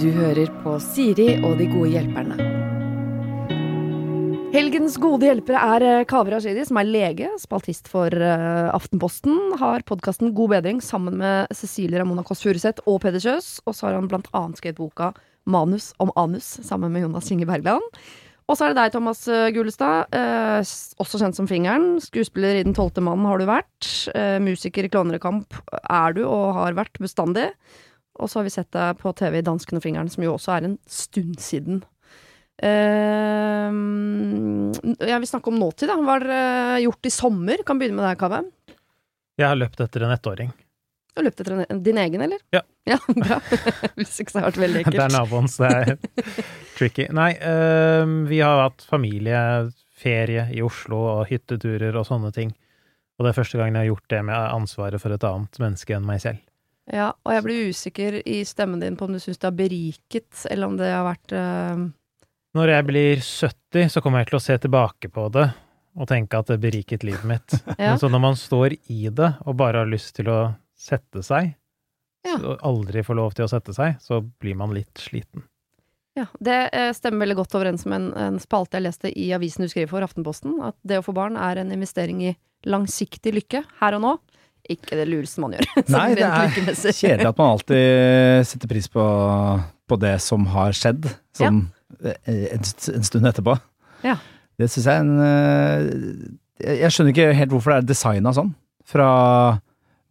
Du hører på Siri og de gode hjelperne. Helgens gode hjelpere er eh, Kaveh Rashidi, som er lege, spaltist for eh, Aftenposten. Har podkasten God bedring sammen med Cecilie Ramona Kåss Furuseth og Peder Kjøs. Og så har han annet skrevet boka Manus om anus sammen med Jonas Inge Bergland. Og så er det deg, Thomas eh, Gullestad, eh, også kjent som Fingeren. Skuespiller i Den tolvte mannen har du vært. Eh, musiker i Klovnerekamp er du og har vært bestandig. Og så har vi sett deg på TV i Dansken og Fingeren, som jo også er en stund siden. Eh, jeg vil snakke om nåtid, da. Hva har dere gjort i sommer? Kan begynne med deg, Kaveh. Jeg har løpt etter en ettåring. Du løpt etter din egen, eller? Ja. Ja, Bra. Hvis ikke så har det vært veldig ekkelt. Det er naboen, så det er tricky. Nei, øh, vi har hatt familieferie i Oslo og hytteturer og sånne ting. Og det er første gangen jeg har gjort det med ansvaret for et annet menneske enn meg selv. Ja, og jeg blir usikker i stemmen din på om du syns det har beriket, eller om det har vært øh... Når jeg blir 70, så kommer jeg til å se tilbake på det og tenke at det beriket livet mitt. Ja. Men så når man står i det og bare har lyst til å sette seg, Ja. og aldri får lov til å sette seg, så blir man litt sliten. Ja, Det eh, stemmer veldig godt overens med en, en spalte jeg leste i avisen du skriver for, Aftenposten, at det å få barn er en investering i langsiktig lykke her og nå. Ikke det lureste man gjør. sånn Nei, det er kjedelig at man alltid setter pris på, på det som har skjedd, sånn ja. en, en stund etterpå. Ja. Det syns jeg er en eh, Jeg skjønner ikke helt hvorfor det er designa sånn, fra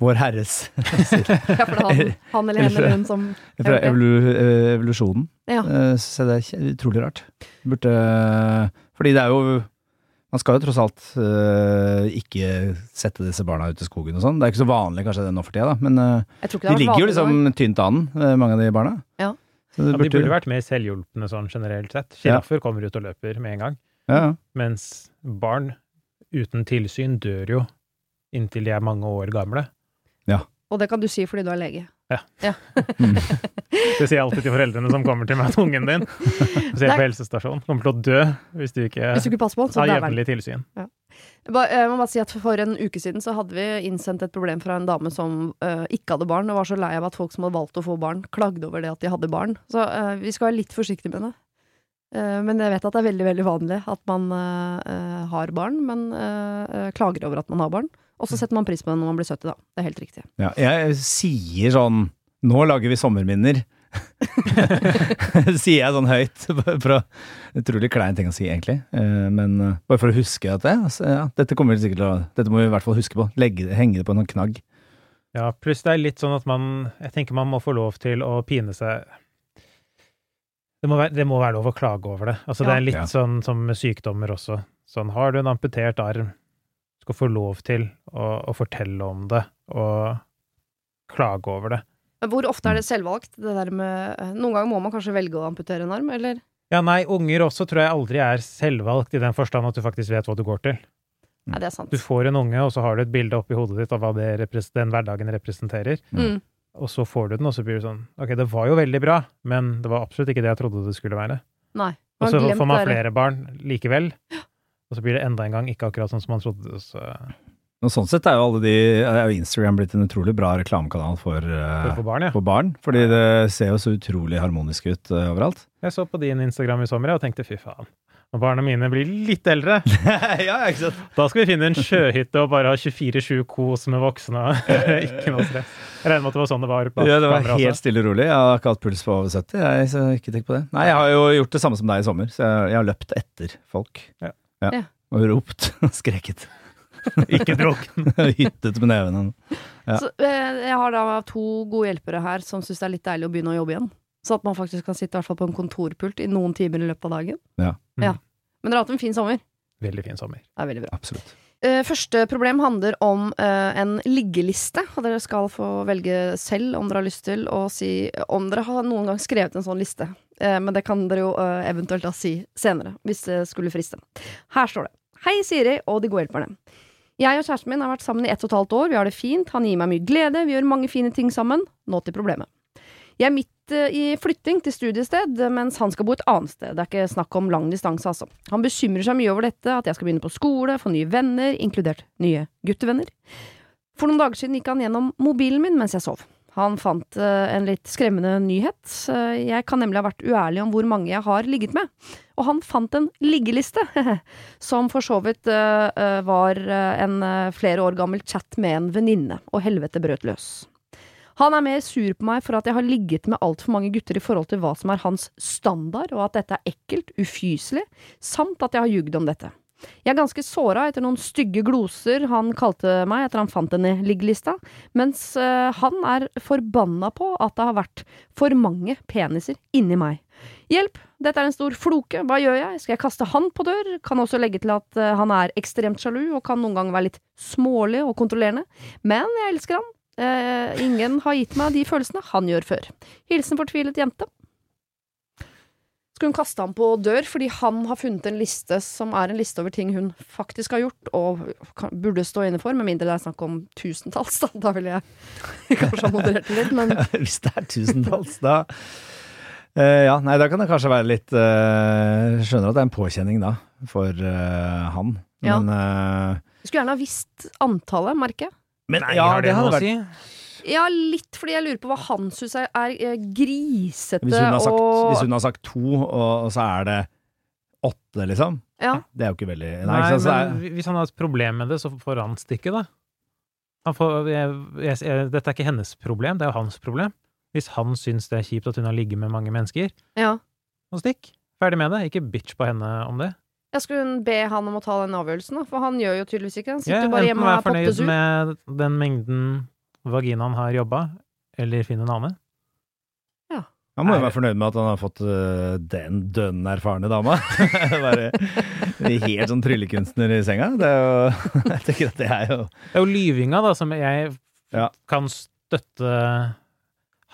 Vår Herres. Ja, for det er han, han eller henne eller hun som Fra evolu, eh, evolusjonen. Ja. Så det er utrolig rart. Burde Fordi det er jo Man skal jo tross alt eh, ikke sette disse barna ut i skogen og sånn. Det er ikke så vanlig kanskje det nå for tida, da, men eh, de ligger jo liksom tynt an, eh, mange av de barna. Ja. Så det Ja, de burde vært mer selvhjulpne sånn generelt sett. Sjiraffer kommer ut og løper med en gang. ja, ja. Mens barn uten tilsyn dør jo inntil de er mange år gamle. Og det kan du si fordi du er lege. Mm. Det sier jeg alltid til foreldrene som kommer til meg med ungen din. Så sier jeg på helsestasjonen. Kommer til å dø hvis du ikke Hvis du ikke passer på så har jevnlig tilsyn. Jeg ba- Jeg må bare si at For en uke siden så hadde vi innsendt et problem fra en dame som uh, ikke hadde barn, og var så lei av at folk som hadde valgt å få barn, klagde over det at de hadde barn. Så uh, vi skal være litt forsiktige med det. Eh, men jeg vet at det er veldig veldig vanlig at man eh, eh, har barn, men eh, eh, klager over at man har barn. Og så setter man pris på det når man blir 70, da. Det er helt riktig. ja. Jeg sier sånn Nå lager vi sommerminner. sier jeg sånn høyt. For å, utrolig klein ting å si, egentlig. Eh, Men eh, bare for å huske at det, altså, ja, dette kommer vi sikkert til å Dette må vi i hvert fall huske på. Legge, henge det på en sånn knagg. Ja, pluss det er litt sånn at man Jeg tenker man må få lov til å pine seg det må, være, det må være lov å klage over det. Altså, Det er litt Ja. sånn som med sykdommer også. Sånn, har du en amputert arm, skal få lov til å, å fortelle om det og klage over det. Men Hvor ofte er det selvvalgt? Det der med, eh, noen ganger må man kanskje velge å amputere en arm, eller? Ja, nei, unger også tror jeg aldri er selvvalgt i den forstand at du faktisk vet hva du går til. Ja, det er sant. Du får en unge, og så har du et bilde oppi hodet ditt av hva det den hverdagen representerer. Mm. Og så får du den, og så blir det sånn Ok, det var jo veldig bra, men det var absolutt ikke det jeg trodde det skulle være. Nei. Og så får man flere barn likevel, og så blir det enda en gang ikke akkurat sånn som man trodde. Så, Og sånn sett er jo alle de er jo Instagram blitt en utrolig bra reklamekanal for, for, eh, for barn, ja. for barn. Fordi det ser jo så utrolig harmonisk ut uh, overalt. Jeg så på din Instagram i sommer og tenkte fy faen, når barna mine blir litt eldre, ja, ikke sant? da skal vi finne en sjøhytte og bare ha 24-7 kos med voksne. ikke noe stress. Jeg regner med at det var sånn det var Ja, det var kamera helt stille og rolig. Jeg har ikke hatt puls på over 70, jeg, så ikke tenk på det. Nei, jeg har jo gjort det samme som deg i sommer, så jeg, jeg har løpt etter folk. Ja. Ja. Og ropt og skreket. Ikke drukken. Hyttet med nevene. Ja. Så, eh, jeg har da to gode hjelpere her som syns det er litt deilig å begynne å jobbe igjen. Så at man faktisk kan sitte i hvert fall på en kontorpult i noen timer i løpet av dagen. Ja. Ja. Men dere har hatt en fin sommer. Veldig fin sommer. Det er veldig bra. Absolutt. Eh, første problem handler om eh, en liggeliste, og dere skal få velge selv om dere har lyst til å si om dere har noen gang skrevet en sånn liste. Eh, men det kan dere jo eventuelt da si senere, hvis det skulle friste. Her står det. Hei, Siri og de gode hjelperne. Jeg og kjæresten min har vært sammen i ett og et halvt år, vi har det fint, han gir meg mye glede, vi gjør mange fine ting sammen. Nå til problemet. Jeg er midt eh, i flytting til studiested, mens han skal bo et annet sted. Det er ikke snakk om lang distanse, altså. Han bekymrer seg mye over dette, at jeg skal begynne på skole, få nye venner, inkludert nye guttevenner. For noen dager siden gikk han gjennom mobilen min mens jeg sov. Han fant eh, en litt skremmende nyhet. Eh, jeg kan nemlig ha vært uærlig om hvor mange jeg har ligget med. Og han fant en liggeliste, som for så vidt eh, var en flere år gammel chat med en venninne, og helvete brøt løs. Han er mer sur på meg for at jeg har ligget med altfor mange gutter i forhold til hva som er hans standard, og at dette er ekkelt, ufyselig, samt at jeg har jugd om dette. Jeg er ganske såra etter noen stygge gloser han kalte meg etter han fant henne i liggelista, mens eh, han er forbanna på at det har vært for mange peniser inni meg. Hjelp, dette er en stor floke, hva gjør jeg, skal jeg kaste han på dør? Kan også legge til at eh, han er ekstremt sjalu og kan noen ganger være litt smålig og kontrollerende, men jeg elsker han. Eh, ingen har gitt meg de følelsene han gjør før. Hilsen fortvilet jente. Skulle hun kaste ham på dør fordi han har funnet en liste som er en liste over ting hun faktisk har gjort og kan, burde stå inne for, med mindre det er snakk om tusentalls, da. Da ville jeg kanskje ha moderert det litt, men Hvis det er tusentalls, da uh, Ja, nei, da kan det kanskje være litt uh, skjønner at det er en påkjenning da, for uh, han. Ja. Men, uh, skulle gjerne ha visst antallet, merker jeg. men Nei, ja, har det, det noe å si? Ja, litt fordi jeg lurer på hva han syns er, er eh, grisete hvis hun, har sagt, og hvis hun har sagt to, og, og så er det åtte, liksom. Ja. Det er jo ikke veldig Nei, Nei, ikke sant, men er, hvis han har et problem med det, så får han stikke, da. Han får, jeg, jeg, jeg, dette er ikke hennes problem, det er jo hans problem. Hvis han syns det er kjipt at hun har ligget med mange mennesker, ja. så stikk. Ferdig med det. Ikke bitch på henne om det. Jeg skulle hun be han om å ta den avgjørelsen, da, for han gjør jo tydeligvis ikke det. Han sitter Ja, bare enten hjemme og være er fornøyd med den mengden vaginaen har jobba, eller finne en annen. han må jo være fornøyd med at han har fått uh, den dønn erfarne dama. Bare helt sånn tryllekunstner i senga. Det er jo Jeg tenker at det er jo Det er jo lyvinga da, som jeg Ja. kan støtte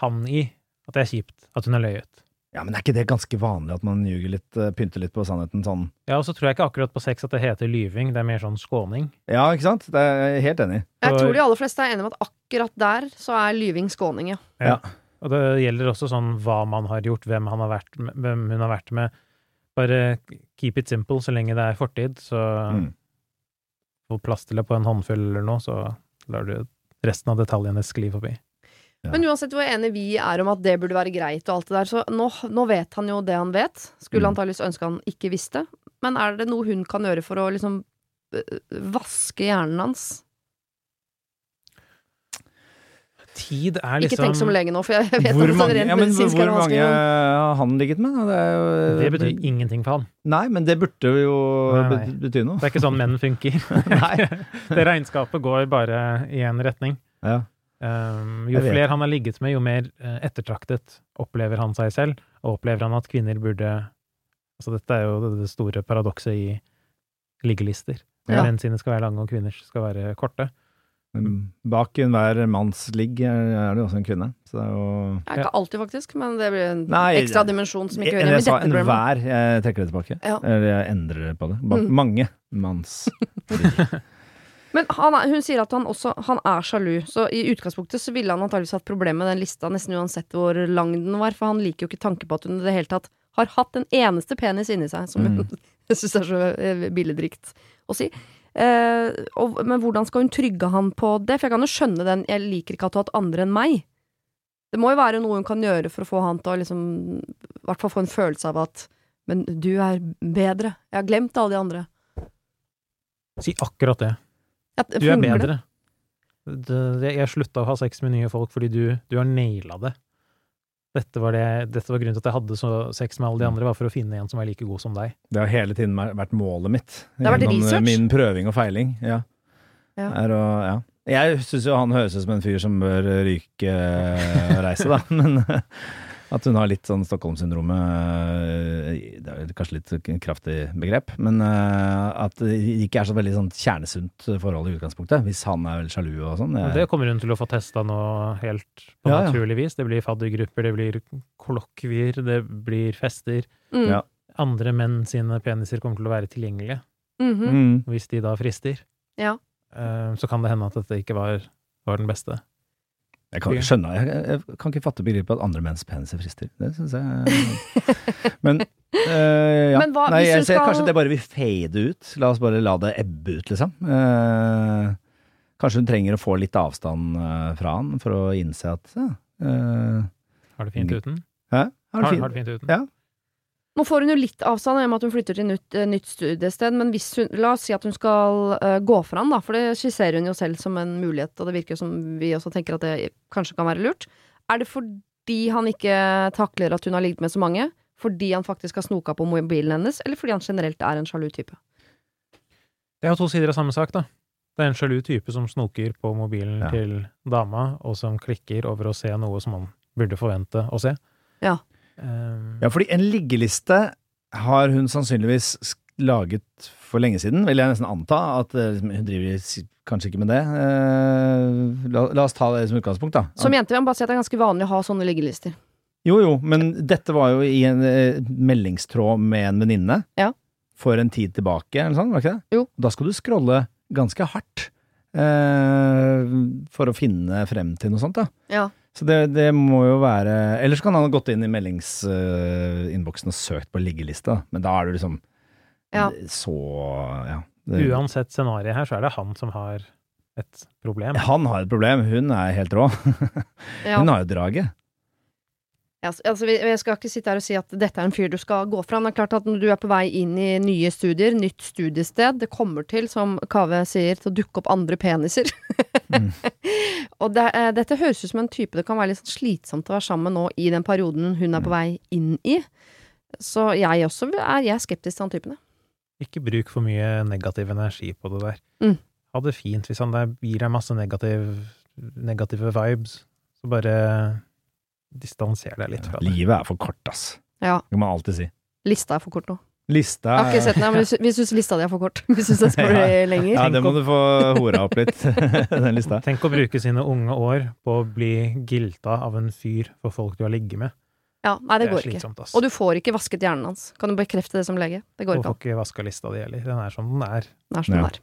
han i. At det er kjipt at hun har løyet. Ja, men er ikke det ganske vanlig at man ljuger litt, eh, pynter litt på sannheten sånn? Ja, og så tror jeg ikke akkurat på sex at det heter lyving, det er mer sånn skåning. Ja, ikke sant? Det er jeg helt enig i. Jeg tror de aller fleste er enige om at akkurat der så er lyving skåning, ja. Ja. Og det gjelder også sånn hva man har gjort, hvem, han har vært med, hvem hun har vært med. Bare keep it simple så lenge det er fortid, så Mm. få plass til det på en håndfull eller noe, så lar du resten av detaljene skli forbi. Ja. Men uansett hvor enige vi er om at det burde være greit og alt det der, så nå, nå vet han jo det han vet. Skulle Mm. antakeligvis ønske han ikke visste. Men er det noe hun kan gjøre for å liksom øh, vaske hjernen hans? Tid er Ikke liksom tenk som lege nå, for jeg vet Hvor at det mange, rent ja, men hvor mange har han ligget med? Det, er jo, Det betyr ingenting for han. Nei, men det burde jo Nei, nei. bety noe. Det er ikke sånn menn funker. Nei. det regnskapet går bare i én retning. Ja. Um, jo flere han har ligget med, jo mer eh, ettertraktet opplever han seg selv, og opplever han at kvinner burde Altså, dette er jo det, store paradokset i liggelister. Ja. Menn sine skal være lange, og kvinners skal være korte. Bak enhver manns ligg er det jo også en kvinne. Så det er jo Ja, ikke alltid, faktisk, men det blir en Nei, ekstra dimensjon som ikke hører hjemme i dette programmet. enhver. Jeg trekker det tilbake. Ja. Eller jeg endrer på det. Bak Mm. mange manns Men er, hun sier at han også han er sjalu, så i utgangspunktet så ville han antakeligvis hatt problemer med den lista nesten uansett hvor lang den var, for han liker jo ikke tanke på at hun i det hele tatt har hatt en eneste penis inni seg, som Mm. hun syns er så eh, billedrikt å si. Eh, og, men hvordan skal hun trygge han på det? For jeg kan jo skjønne den 'jeg liker ikke at du har hatt andre enn meg'. Det må jo være noe hun kan gjøre for å få han til å liksom I hvert fall få en følelse av at 'men du er bedre'. Jeg har glemt alle de andre. Si akkurat det. Ja, Du er bedre. Det, det, jeg slutta å ha sex med nye folk fordi du, du har naila det. Dette var, det. dette var grunnen til at jeg hadde så sex med alle de andre, var for å finne en som var like god som deg. Det har hele tiden vært målet mitt. Det har vært Gjennom, eh? Min prøving og feiling. Ja. Ja. Er å, ja. Jeg syns jo han høres ut som en fyr som bør ryke og reise, da. Men at hun har litt sånn Stockholm-syndromet eh, Det er kanskje litt kraftig begrep, men eh, at det ikke er så veldig sånn kjernesunt forhold i utgangspunktet. Hvis han er veldig sjalu og sånn. Det kommer hun til å få testa nå helt på Ja, naturlig vis. Det blir faddergrupper, det blir kollokvier, det blir fester. Mm. Ja. Andre menn sine peniser kommer til å være tilgjengelige. Mm -hmm. Hvis de da frister, Ja. eh, så kan det hende at dette ikke var, var den beste. Jeg kan ikke skjønne jeg, jeg kan ikke fatte begrepet at andre menns peniser frister. Det syns jeg Men øh, ja. Men hva- Nei, jeg ser skal- kanskje det bare vil fade ut. La oss bare la det ebbe ut, liksom. Uh, Kanskje hun trenger å få litt avstand eh, fra han for å innse at eh, Har det fint uten? Hæ? Har Har, det fint? har det fint uten? Ja. Nå får hun jo litt avstand i og med at hun flytter til nytt, eh, nytt studiested, men hvis hun, la oss si at hun skal uh, gå for han, da, for det skisserer hun jo selv som en mulighet, og det virker jo som vi også tenker at det kanskje kan være lurt. Er det fordi han ikke takler at hun har ligget med så mange? Fordi han faktisk har snoka på mobilen hennes, eller fordi han generelt er en sjalu type? Det er jo to sider av samme sak, da. Det er en sjalu type som snoker på mobilen Ja. til dama, og som klikker over å se noe som han burde forvente å se. Ja. Um, Ja, fordi en liggeliste har hun sannsynligvis laget for lenge siden, vil jeg nesten anta. At eh, liksom, hun driver kanskje ikke med det. Eh, la, la oss ta det som utgangspunkt, da. Som jente vil jeg bare si at det er ganske vanlig å ha sånne liggelister. Jo, jo, men dette var jo i en eh, meldingstråd med en venninne. Ja. For en tid tilbake, eller sånn, var ikke det? Jo. Da skal du scrolle ganske hardt eh, for å finne frem til noe sånt, da. Ja. Så det, det må jo være Eller så kan han ha gått inn i meldingsinnboksen og søkt på liggelista. Men da er du liksom Ja. så Ja. Det, Uansett scenario her, så er det han som har et problem. han har et problem. Hun er helt rå. ja. Hun har jo draget. Ja, altså, jeg skal ikke sitte her og si at dette er en fyr du skal gå fra. Men det er klart at når du er på vei inn i nye studier, nytt studiested, det kommer til, som Kave sier, til å dukke opp andre peniser. Mm. og det, eh, dette høres ut som en type det kan være litt sånn slitsomt å være sammen med nå i den perioden hun er på vei inn i. Så jeg også er, jeg skeptisk til han typen. Ikke bruk for mye negativ energi på det der. Mm. Ha det fint hvis han der gir deg masse negativ, negative vibes. Så bare distanser deg litt fra det. Livet er for kort, ass. Ja, Det kan man alltid si. lista er for kort nå. Lista Jeg har ikke sett den, men vi syns lista di er for kort. Vi syns den skal bli lenger. Ja, det må du få hora opp litt, den lista. Tenk å bruke sine unge år på å bli gilta av en fyr for folk du har ligget med. Ja, nei, det det går ikke. ass. Og du får ikke vasket hjernen hans. Kan du bekrefte det som lege? Det går ikke an. får ikke vaska lista di heller. Den er som den er. Den er som den Ja. er.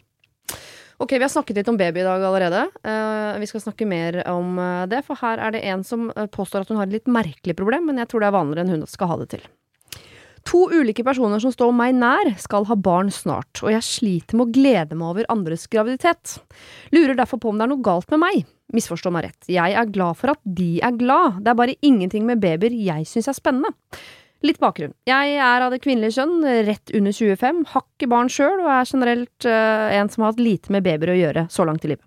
Ok, vi har snakket litt om baby i dag allerede. Uh, vi skal snakke mer om eh, det, for her er det en som eh, påstår at hun har et litt merkelig problem, men jeg tror det er vanligere enn hun skal ha det til. To ulike personer som står meg nær, skal ha barn snart, og jeg sliter med å glede meg over andres graviditet. Lurer derfor på om det er noe galt med meg. Misforstå meg rett, jeg er glad for at de er glad, det er bare ingenting med babyer jeg syns er spennende. Litt bakgrunn. Jeg er av det kvinnelige kjønn, rett under 25, har barn sjøl, og er generelt uh, en som har hatt lite med babyer å gjøre så langt i livet.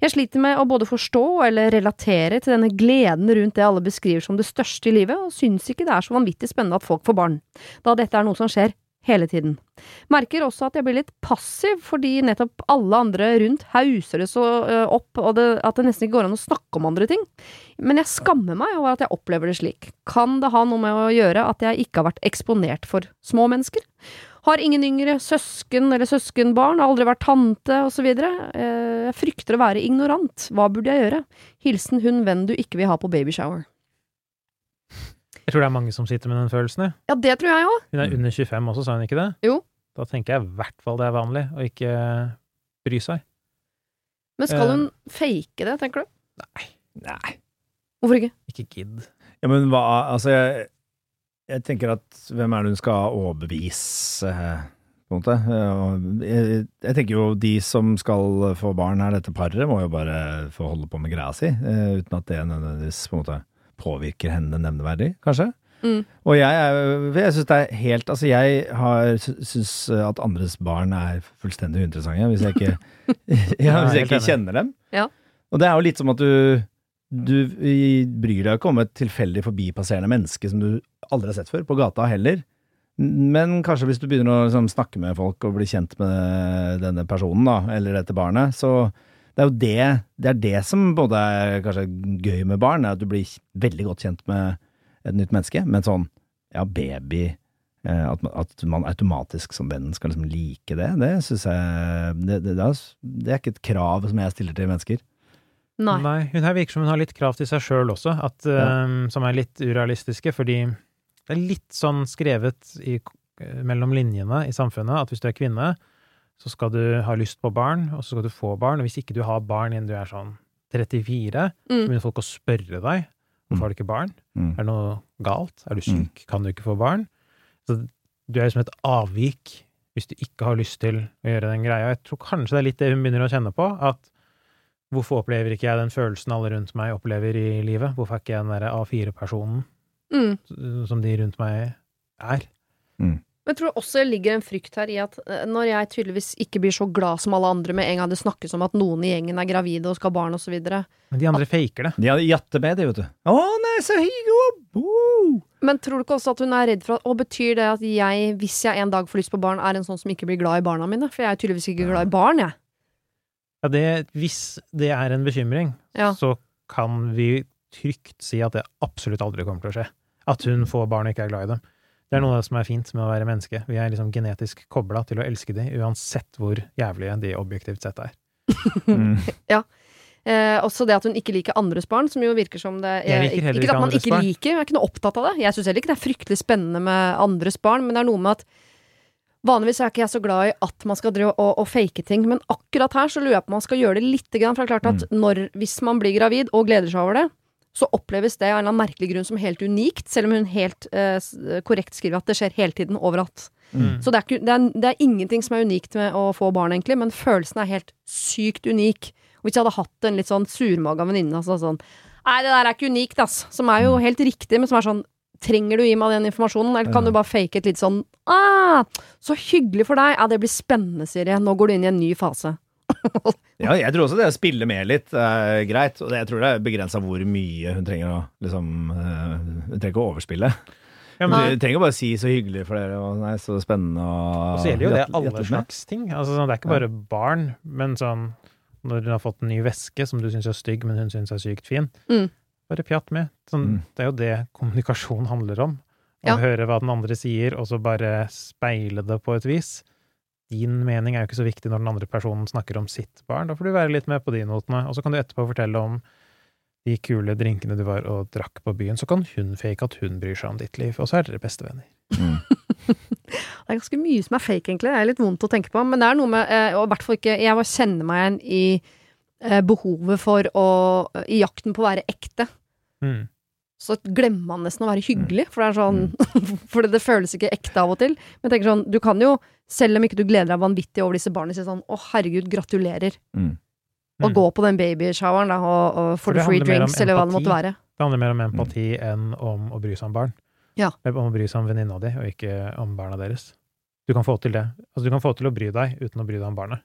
Jeg sliter med å både forstå eller relatere til denne gleden rundt det alle beskriver som det største i livet, og syns ikke det er så vanvittig spennende at folk får barn, da dette er noe som skjer hele tiden. Merker også at jeg blir litt passiv fordi nettopp alle andre rundt hauser det så opp, og det, at det nesten ikke går an å snakke om andre ting. Men jeg skammer meg over at jeg opplever det slik. Kan det ha noe med å gjøre at jeg ikke har vært eksponert for små mennesker? Har ingen yngre søsken eller søskenbarn, aldri vært tante osv. Jeg frykter å være ignorant. Hva burde jeg gjøre? Hilsen hun venn du ikke vil ha på babyshower. Jeg tror det er mange som sitter med den følelsen. jeg. Ja, det tror jeg òg. Hun er under 25 også, sa hun ikke det? Jo. Da tenker jeg i hvert fall det er vanlig å ikke bry seg. Men skal hun hun fake det, tenker du? Nei. Hvorfor ikke? Ikke gidd. Ja, men hva Altså, jeg, jeg tenker at hvem er det hun skal overbevise, eh, på en måte? Eh, Jeg, jeg tenker jo de som skal få barn her, dette paret, må jo bare få holde på med greia si, eh, uten at det nødvendigvis på en måte påvirker henne nevneverdig, kanskje. Mm. Og jeg, er- jeg syns det er helt Altså, jeg har syns at andres barn er fullstendig uinteressante hvis jeg ikke, ja, hvis jeg ikke kjenner dem. Ja. Og det er jo litt som at du du bryr deg ikke om et tilfeldig forbipasserende menneske som du aldri har sett før, på gata heller. Men kanskje hvis du begynner å liksom, snakke med folk og bli kjent med denne personen, da, eller dette barnet, så det er jo det, det er det som både er kanskje gøy med barn, er at du blir veldig godt kjent med et nytt menneske. Men sånn, ja, baby eh, at, man- at man automatisk som venn skal liksom like det, det syns jeg det, det, det, er, det er ikke et krav som jeg stiller til mennesker. Nei. Hun her virker som hun har litt krav til seg sjøl også, at, Ja. um, som er litt urealistiske, fordi det er litt sånn skrevet i, mellom linjene i samfunnet at hvis du er kvinne, så skal du ha lyst på barn, og så skal du få barn, og hvis ikke du har barn innen du er sånn 34, så Mm. begynner folk å spørre deg hvorfor har du ikke barn? Mm. Er det noe galt? Er du syk? Kan du ikke få barn? Så du er liksom et avvik hvis du ikke har lyst til å gjøre den greia. Jeg tror kanskje det er litt det hun begynner å kjenne på, at Hvorfor opplever ikke jeg den følelsen alle rundt meg opplever i livet? Hvorfor er ikke jeg den derre A4-personen Mm. som de rundt meg er? Men jeg tror også det ligger en frykt her i at eh, når jeg tydeligvis ikke blir så glad som alle andre med en gang det snakkes om at noen i gjengen er gravide og skal ha barn osv. Men de andre faker det. De hadde jatte med, det, vet du. Å nei, så hyggelig! Men tror du ikke også at hun er redd for at Og betyr det at jeg, hvis jeg en dag får lyst på barn, er en sånn som ikke blir glad i barna mine? For jeg er tydeligvis ikke glad i barn, jeg. Ja, det, hvis det er en bekymring, Ja. så kan vi trygt si at det absolutt aldri kommer til å skje. At hun får barn og ikke er glad i dem. Det er noe av det som er fint med å være menneske. Vi er liksom genetisk kobla til å elske de, uansett hvor jævlige de objektivt sett er. Mm. Eh, også det at hun ikke liker andres barn, som jo virker som det Jeg liker heller Ikke ikke at man ikke barn. liker, jeg er ikke noe opptatt av det. Jeg syns heller ikke det er fryktelig spennende med andres barn, men det er noe med at Vanligvis er ikke jeg så glad i at man skal drive og, og fake ting, men akkurat her så lurer jeg på om man skal gjøre det lite grann. For det er klart at når, hvis man blir gravid og gleder seg over det, så oppleves det av en eller annen merkelig grunn som helt unikt, selv om hun helt eh, korrekt skriver at det skjer hele tiden, overalt. Mm. Så det er, ikke, det, er, det er ingenting som er unikt med å få barn, egentlig, men følelsen er helt sykt unik. Og hvis jeg hadde hatt en litt sånn surmaga venninne altså sånn Nei, det der er ikke unikt, ass. Som er jo helt riktig, men som er sånn Trenger du gi meg den informasjonen, eller kan du bare fake et litt sånn ah, Så hyggelig for deg. Ja, det blir spennende, Siri. Nå går du inn i en ny fase. Ja, jeg tror også det å spille med litt er greit, og jeg tror det er begrensa hvor mye hun trenger å liksom eh, Hun trenger ikke å overspille. Ja, men Du trenger bare å si 'så hyggelig for dere', og 'nei, så spennende', og Og så gjelder jo det alle slags ting. Altså, sånn, det er ikke bare barn, men sånn når hun har fått en ny veske som du syns er stygg, men hun syns er sykt fin, Mm. bare pjatt med. Sånn, Mm. Det er jo det kommunikasjon handler om. Å Ja. høre hva den andre sier, og så bare speile det på et vis. Din mening er jo ikke så viktig når den andre personen snakker om sitt barn. Da får du være litt med på de notene, og så kan du etterpå fortelle om de kule drinkene du var og drakk på byen. Så kan hun fake at hun bryr seg om ditt liv, og så er dere bestevenner. Mm. Det er ganske mye som er fake, egentlig. Det er litt vondt å tenke på. Men det er noe med eh, Og i hvert fall ikke Jeg bare kjenner meg igjen i eh, behovet for å I jakten på å være ekte. Mm. Så glemmer man nesten å være hyggelig, for det er sånn For det føles ikke ekte av og til. Men jeg tenker sånn, du kan jo, selv om ikke du gleder deg vanvittig over disse barna, sier sånn Å, herregud, gratulerer. Mm. Og Mm. gå på den babyshoweren, og, og For for the free drinks, eller hva det måtte være. Det handler mer om empati enn om å bry seg om barn. Ja. Om å bry seg om venninna di, og ikke om barna deres. Du kan få til det. Altså, du kan få til å bry deg uten å bry deg om barnet.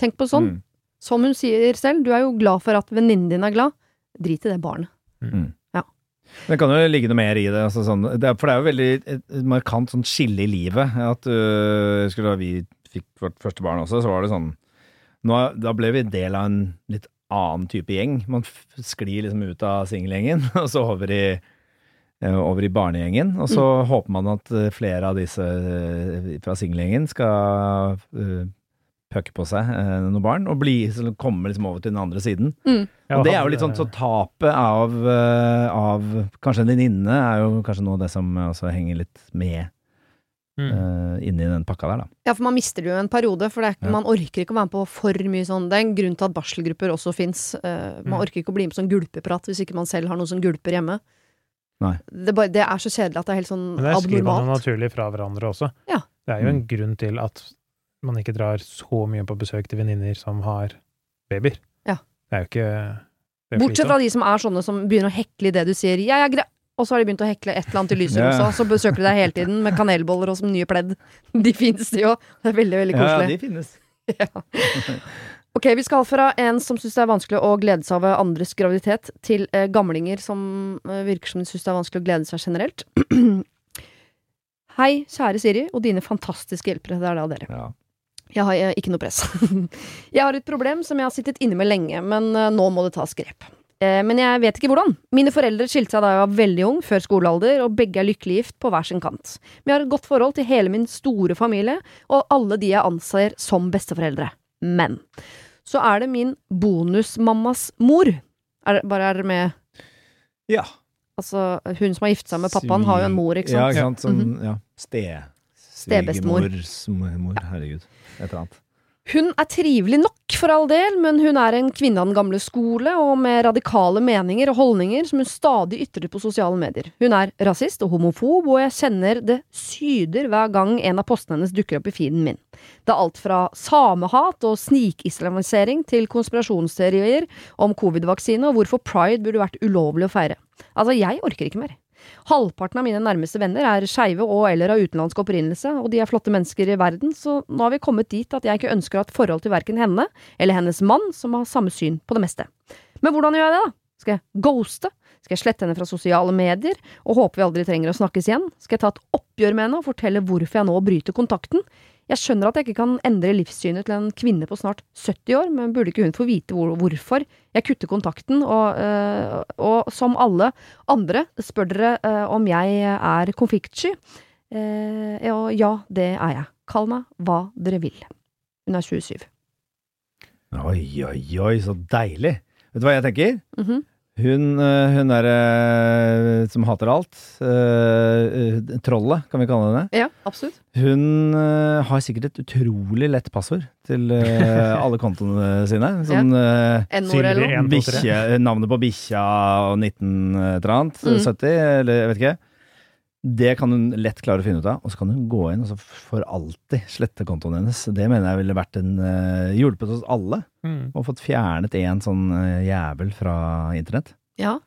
Tenk på sånn. Mm. Som hun sier selv, du er jo glad for at venninnen din er glad. Drit i det barnet. Mm. Det kan jo ligge noe mer i det. Altså sånn, det er, for det er jo veldig et, markant sånn skille i livet. At øh, Da vi fikk vårt første barn også, så var det sånn nå, Da ble vi del av en litt annen type gjeng. Man sklir liksom ut av singelgjengen, og så over i eh, over i barnegjengen, og så håper man at eh, flere av disse eh, fra singelgjengen skal uh, pøkke på seg eh, noen barn, og bli, komme liksom over til den andre siden. Ja, Og det er jo litt sånn så tapet av, eh, av kanskje en venninne er jo kanskje noe av det som også henger litt med mm. uh, inni den pakka der, da. Ja, for man mister det jo en periode, for det er, ikke- Ja. man orker ikke å være med på for mye sånn. Det er en grunn til at barselgrupper også fins. man Mm. orker ikke å bli med på sånn gulpeprat hvis ikke man selv har noen som gulper hjemme. Nei. Det, bare, det er så kjedelig at det er helt sånn abnormalt. Men der skriver man jo naturlig fra hverandre også. Ja. Det er jo en Mm. grunn til at man ikke drar så mye på besøk til venninner som har babyer. Ja. Det er jo ikke er Bortsett fra de som er sånne som begynner å hekle i det du sier. Jeg er grei. Og så har de begynt å hekle et eller annet i lyserosa, Ja. så besøker de deg hele tiden med kanelboller og som nye pledd. De finnes, de òg. Det er veldig, veldig koselig. Ja, de finnes. Ja. Ok, vi skal fra en som syns det er vanskelig å glede seg over andres graviditet, til eh, gamlinger som eh, virker som de syns det er vanskelig å glede seg generelt. Hei, kjære Siri og dine fantastiske hjelpere. Det er da dere. Ja. Jeg har eh, ikke noe press. jeg har et problem som jeg har sittet inne med lenge, men eh, nå må det tas grep. Eh, men jeg vet ikke hvordan. Mine foreldre skilte seg da jeg var veldig ung, før skolealder, og begge er lykkelig gift på hver sin kant. Vi har et godt forhold til hele min store familie, og alle de jeg anser som besteforeldre. Men så er det min bonusmammas mor. Er, det- bare er dere med ja. Altså, hun som har giftet seg med pappaen, har jo en mor, ikke Ja, sant? ikke sant. Sånn, ja. Ste... Stebestemor. Svigermor. Herregud. Et eller annet. Hun er trivelig nok, for all del, men hun er en kvinne av den gamle skole, og med radikale meninger og holdninger som hun stadig ytrer på sosiale medier. Hun er rasist og homofob, og jeg kjenner det syder hver gang en av postene hennes dukker opp i feeden min. Det er alt fra samehat og snikislamisering til konspirasjonsteorier om covid-vaksine og hvorfor pride burde vært ulovlig å feire. Altså, jeg orker ikke mer. Halvparten av mine nærmeste venner er skeive og eller av utenlandsk opprinnelse, og de er flotte mennesker i verden, så nå har vi kommet dit at jeg ikke ønsker å ha et forhold til verken henne eller hennes mann, som har samme syn på det meste. Men hvordan gjør jeg det, da? Skal jeg ghoste? Skal jeg slette henne fra sosiale medier, og håpe vi aldri trenger å snakkes igjen? Skal jeg ta et oppgjør med henne og fortelle hvorfor jeg nå bryter kontakten? Jeg skjønner at jeg ikke kan endre livssynet til en kvinne på snart 70 år, men burde ikke hun få vite hvor, hvorfor jeg kutter kontakten, og, øh, og, som alle andre spør dere øh, om jeg er konfliktsky. Eh, og ja, det er jeg. Kall meg hva dere vil. Hun er 27. Oi, oi, oi, så deilig. Vet du hva jeg tenker? Mhm. Hun, øh, hun der øh, som hater alt, øh, trollet, kan vi kalle henne. Ja, absolutt. Hun har sikkert et utrolig lett passord til alle kontoene sine. Sånn tre. bikkje, navnet på bikkja og 19 et eller annet, Mm. 70, eller jeg vet ikke. Det kan hun lett klare å finne ut av, og så kan hun gå inn og så for alltid slette kontoen hennes. Det mener jeg ville vært en uh, hjulpet oss alle, Mm. og fått fjernet en sånn uh, jævel fra internett. Ja.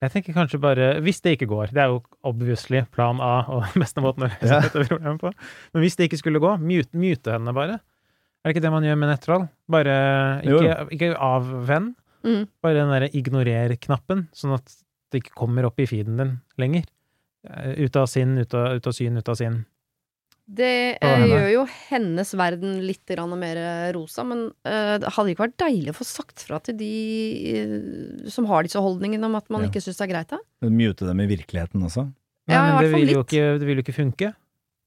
Jeg tenker kanskje bare, hvis det ikke går, det er jo obviously plan A og beste måten å løse Ja. dette problemet på, men hvis det ikke skulle gå, mute, mute henne bare. Er det ikke det man gjør med nettroll? Bare ikke, ikke avvenn, Mm. bare den derre ignorer-knappen, sånn at det ikke kommer opp i feeden din lenger. Eh, Ut av sinn, ut av, ut av syn, ut av sinn. Det eh, gjør jo hennes verden litt mer rosa, men eh, det hadde ikke vært deilig å få sagt fra til de eh, som har disse holdningene om at man Ja. ikke syns det er greit, da? Mute dem i virkeligheten også. Nei, Ja, men det vil, jo ikke, det vil jo ikke funke.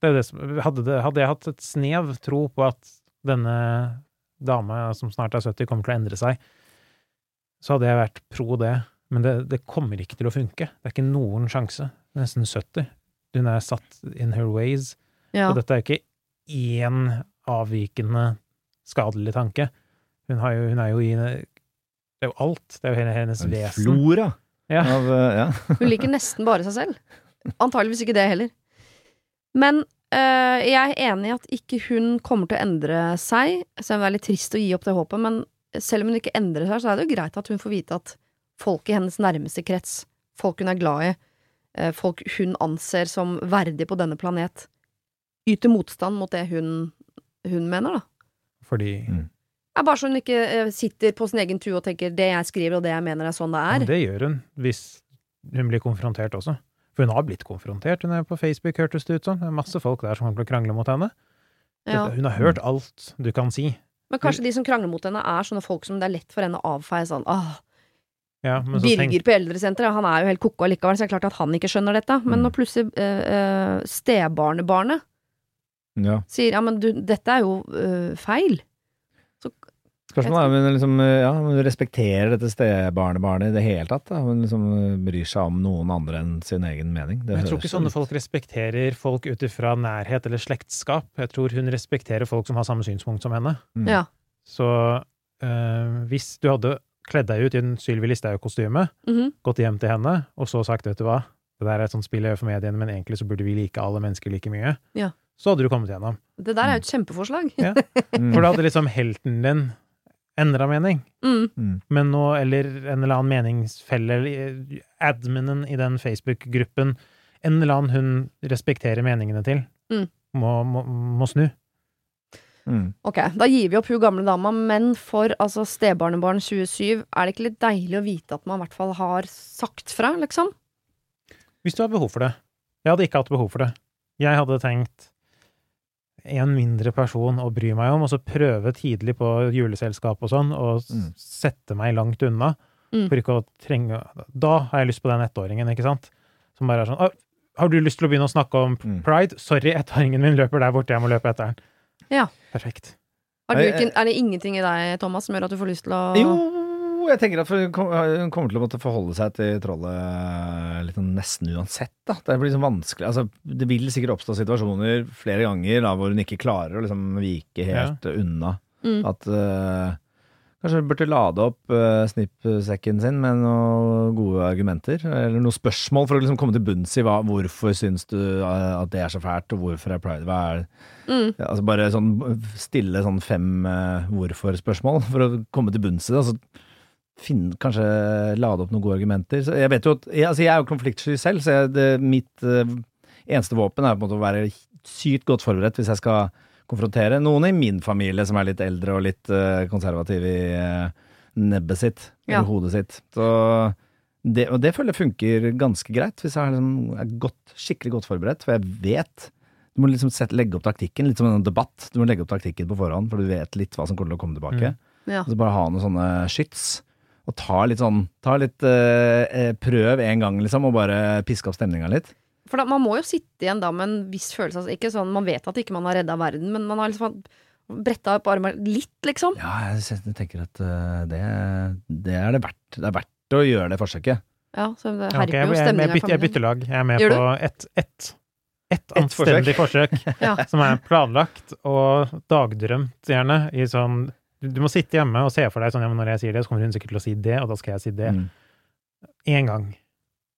Det er det som, hadde, det, hadde jeg hatt et snev tro på at denne dame som snart er 70, kommer til å endre seg, så hadde jeg vært pro det. Men det, det kommer ikke til å funke. Det er ikke noen sjanse. Nesten 70. Hun er satt in her ways. Ja. Og dette er jo ikke én avvikende skadelig tanke. Hun, har jo, hun er jo i Det er jo alt. Det er jo hele hennes En vesen. flora Ja. av øh, ja. Hun liker nesten bare seg selv. Antageligvis ikke det heller. Men øh, jeg er enig i at ikke hun kommer til å endre seg, selv om det er litt trist å gi opp det håpet. Men selv om hun ikke endrer seg, så er det jo greit at hun får vite at folk i hennes nærmeste krets, folk hun er glad i, eh, folk hun anser som verdige på denne planet, yter motstand mot det hun, hun mener, da. Fordi mm. ja, bare så hun ikke eh, sitter på sin egen tue og tenker det jeg skriver og det jeg mener er sånn det Men er. det gjør hun, hvis hun blir konfrontert også. For hun har blitt konfrontert. Hun er på Facebook, hørtes det ut som. Det er masse folk der som kommer til å krangle mot henne. Ja. Hun har hørt alt du kan si. Men kanskje de som krangler mot henne, er sånne folk som det er lett for henne å avfeie sånn åh, Ja, men så tenk, Birger på eldresenteret, han er jo helt ko-ko allikevel, så det er klart at han ikke skjønner dette. Men Mm. når plutselig øh, stebarnebarnet ja. sier ja, men du, dette er jo øh, feil. Spørsmålet er om hun liksom, ja, respekterer dette stebarnebarnet i det hele tatt. Om Hun liksom bryr seg om noen andre enn sin egen mening. Det jeg tror ikke sånne ut. folk respekterer folk ut ifra nærhet eller slektskap. Jeg tror hun respekterer folk som har samme synspunkt som henne. Mm. Ja. Så øh, hvis du hadde kledd deg ut i en Sylvi Listhaug-kostyme, Mhm. gått hjem til henne, og så sagt, vet du hva, det der er et sånt spill jeg gjør for mediene, men egentlig så burde vi like alle mennesker like mye, Ja. så hadde du kommet gjennom. Det der er jo et kjempeforslag. Ja. Mm. For da hadde liksom helten din endra mening. Mm. Mm. Men nå, eller en eller annen meningsfelle, adminen i den Facebook-gruppen, en eller annen hun respekterer meningene til, Mm. må, må, må snu. Mm. Ok, da gir vi opp hun gamle dama, men for altså stebarnebarn 27, er det ikke litt deilig å vite at man i hvert fall har sagt fra, liksom? Hvis du har behov for det. Jeg hadde ikke hatt behov for det. Jeg hadde tenkt en mindre person å bry meg om, og så prøve tidlig på juleselskap og sånn, og Mm. sette meg langt unna. Mm. For ikke å trenge Da har jeg lyst på den ettåringen, ikke sant? Som bare er sånn Har du lyst til å begynne å snakke om Mm. pride? Sorry, ettåringen min løper der borte, jeg må løpe etter den. Ja. Perfekt. Har du ikke, er det ingenting i deg, Thomas, som gjør at du får lyst til å Jo, jeg tenker at hun kommer til å måtte forholde seg til trollet litt sånn nesten uansett. Da. Det blir liksom vanskelig. Altså, det vil sikkert oppstå situasjoner flere ganger da, hvor hun ikke klarer å liksom vike helt unna. Mm. At eh, kanskje du burde lade opp uh, snippsekken sin med noen gode argumenter, eller noen spørsmål for å liksom komme til bunns i hva, hvorfor syns du uh, at det er så fælt, og hvorfor er pride hva er Mm. ja, Altså bare sånn stille sånn fem uh, hvorfor-spørsmål for å komme til bunns i det. Altså finne, kanskje lade opp noen gode argumenter. Så jeg vet jo at jeg, altså jeg er jo konfliktsky selv, så jeg, det, mitt eneste våpen er på en måte å være sykt godt forberedt hvis jeg skal konfrontere noen i min familie som er litt eldre og litt konservative konservativ i eh, nebbet sitt, Ja. eller hodet sitt. Så det, og det føler jeg funker ganske greit, hvis jeg er, liksom, er godt, skikkelig godt forberedt, for jeg vet du må liksom sette, legge opp taktikken, litt som en debatt. Du må legge opp taktikken på forhånd, for du vet litt hva som kommer til å komme tilbake. Mm. Ja. Og så bare ha noen sånne skyts. Og ta litt sånn Ta litt eh, eh, Prøv en gang, liksom, og bare piske opp stemninga litt. For da, man må jo sitte igjen da med en viss følelse av Ikke sånn, Man vet at ikke man har redda verden, men man har liksom bretta opp armene litt, liksom. Ja, jeg tenker at eh, det, det er det verdt. Det er verdt å gjøre det forsøket. Ja, så det herper jeg, jo stemninga i bytter, jeg bytter lag. Jeg er med på ett et, ett Ett anstendig forsøk, Ja. som er planlagt og dagdrømt, gjerne. I sånn du, må sitte hjemme og se for deg sånn ja, men når jeg sier det, så kommer hun sikkert til å si det, og da skal jeg si det. Mm. Gang.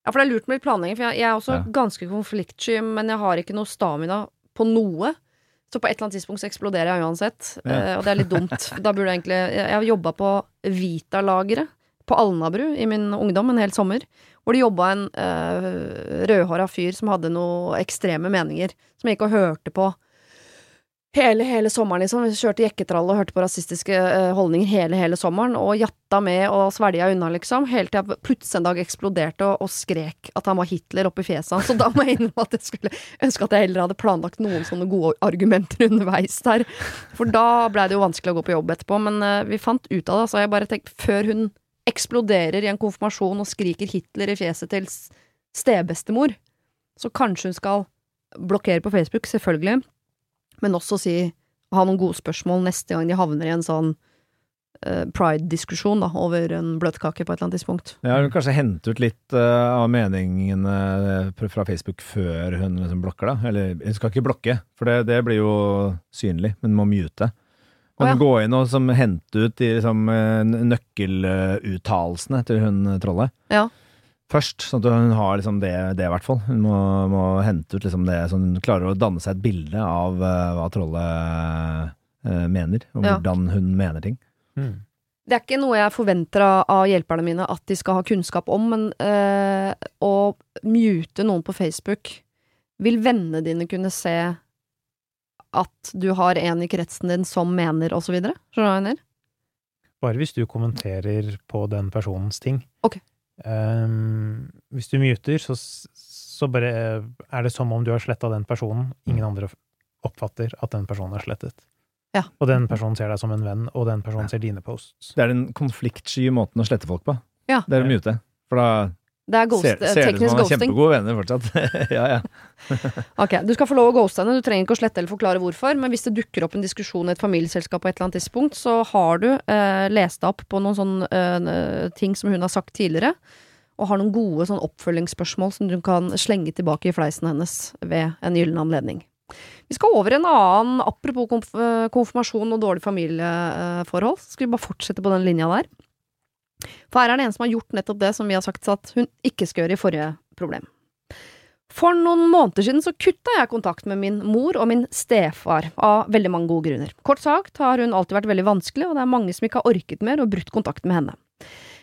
Ja, for det er lurt med litt planlegging, for jeg, jeg er også Ja. ganske konfliktsky, men jeg har ikke noe stamina på noe. Så på et eller annet tidspunkt så eksploderer jeg uansett, Ja. eh, og det er litt dumt. Da burde jeg egentlig Jeg, har jobba på Vita-lageret på Alnabru i min ungdom en hel sommer, hvor det jobba en uh, rødhåra fyr som hadde noen ekstreme meninger, som jeg gikk og hørte på hele, hele sommeren, liksom. Vi kjørte jekketrall og hørte på rasistiske eh, holdninger hele, hele sommeren, og jatta med og svelga unna, liksom. Helt til plutselig en dag eksploderte og, og skrek at han var Hitler oppi fjeset hans. Så da må jeg innrømme at jeg skulle ønske at jeg heller hadde planlagt noen sånne gode argumenter underveis der. For da blei det jo vanskelig å gå på jobb etterpå, men eh, vi fant ut av det. Så jeg bare tenkte, før hun eksploderer i en konfirmasjon og skriker Hitler i fjeset til stebestemor, så kanskje hun skal blokkere på Facebook, selvfølgelig, men også si ha noen gode spørsmål neste gang de havner i en sånn uh, pride-diskusjon da, over en bløtkake på et eller annet tidspunkt. Ja, hun kanskje hente ut litt uh, av meningene eh, fra Facebook før hun liksom blokker, da. Eller hun skal ikke blokke, for det, det blir jo synlig, men må mute. Men oh, ja. gå inn og som, hente ut de liksom, nøkkeluttalelsene til hun trollet. Ja. Først, sånn at hun har liksom det, det i hvert fall. Hun må, må hente ut liksom det, så hun klarer å danne seg et bilde av uh, hva trollet uh, mener, og Ja. hvordan hun mener ting. Mm. Det er ikke noe jeg forventer av, hjelperne mine at de skal ha kunnskap om, men eh, å mute noen på Facebook Vil vennene dine kunne se at du har en i kretsen din som mener, og så videre? Skjønner du hva jeg mener? Bare hvis du kommenterer på den personens ting. Ok. Ehm, hvis du muter, så, så bare er det som om du har sletta den personen. Ingen andre oppfatter at den personen er slettet. Ja. Og den personen ser deg som en venn, og den personen ser dine posts. Det er den konfliktsky måten å slette folk på. Ja. Det er å mute. For da Det er ghost, ser, ser det ut som han er kjempegode venner fortsatt. ja, ja. Ok, Du skal få lov å ghoste henne, du trenger ikke å slette eller forklare hvorfor, men hvis det dukker opp en diskusjon i et familieselskap på et eller annet tidspunkt, så har du eh, lest deg opp på noen sånne eh, ting som hun har sagt tidligere, og har noen gode sånn oppfølgingsspørsmål som du kan slenge tilbake i fleisen hennes ved en gyllen anledning. Vi skal over en annen, apropos konf eh, konfirmasjon og dårlig familieforhold. Skal vi bare fortsette på den linja der? For her er det en som har gjort nettopp det som vi har sagt at hun ikke skal gjøre i forrige problem. For noen måneder siden så kutta jeg kontakt med min mor og min stefar, av veldig mange gode grunner. Kort sagt har hun alltid vært veldig vanskelig, og det er mange som ikke har orket mer og brutt kontakt med henne.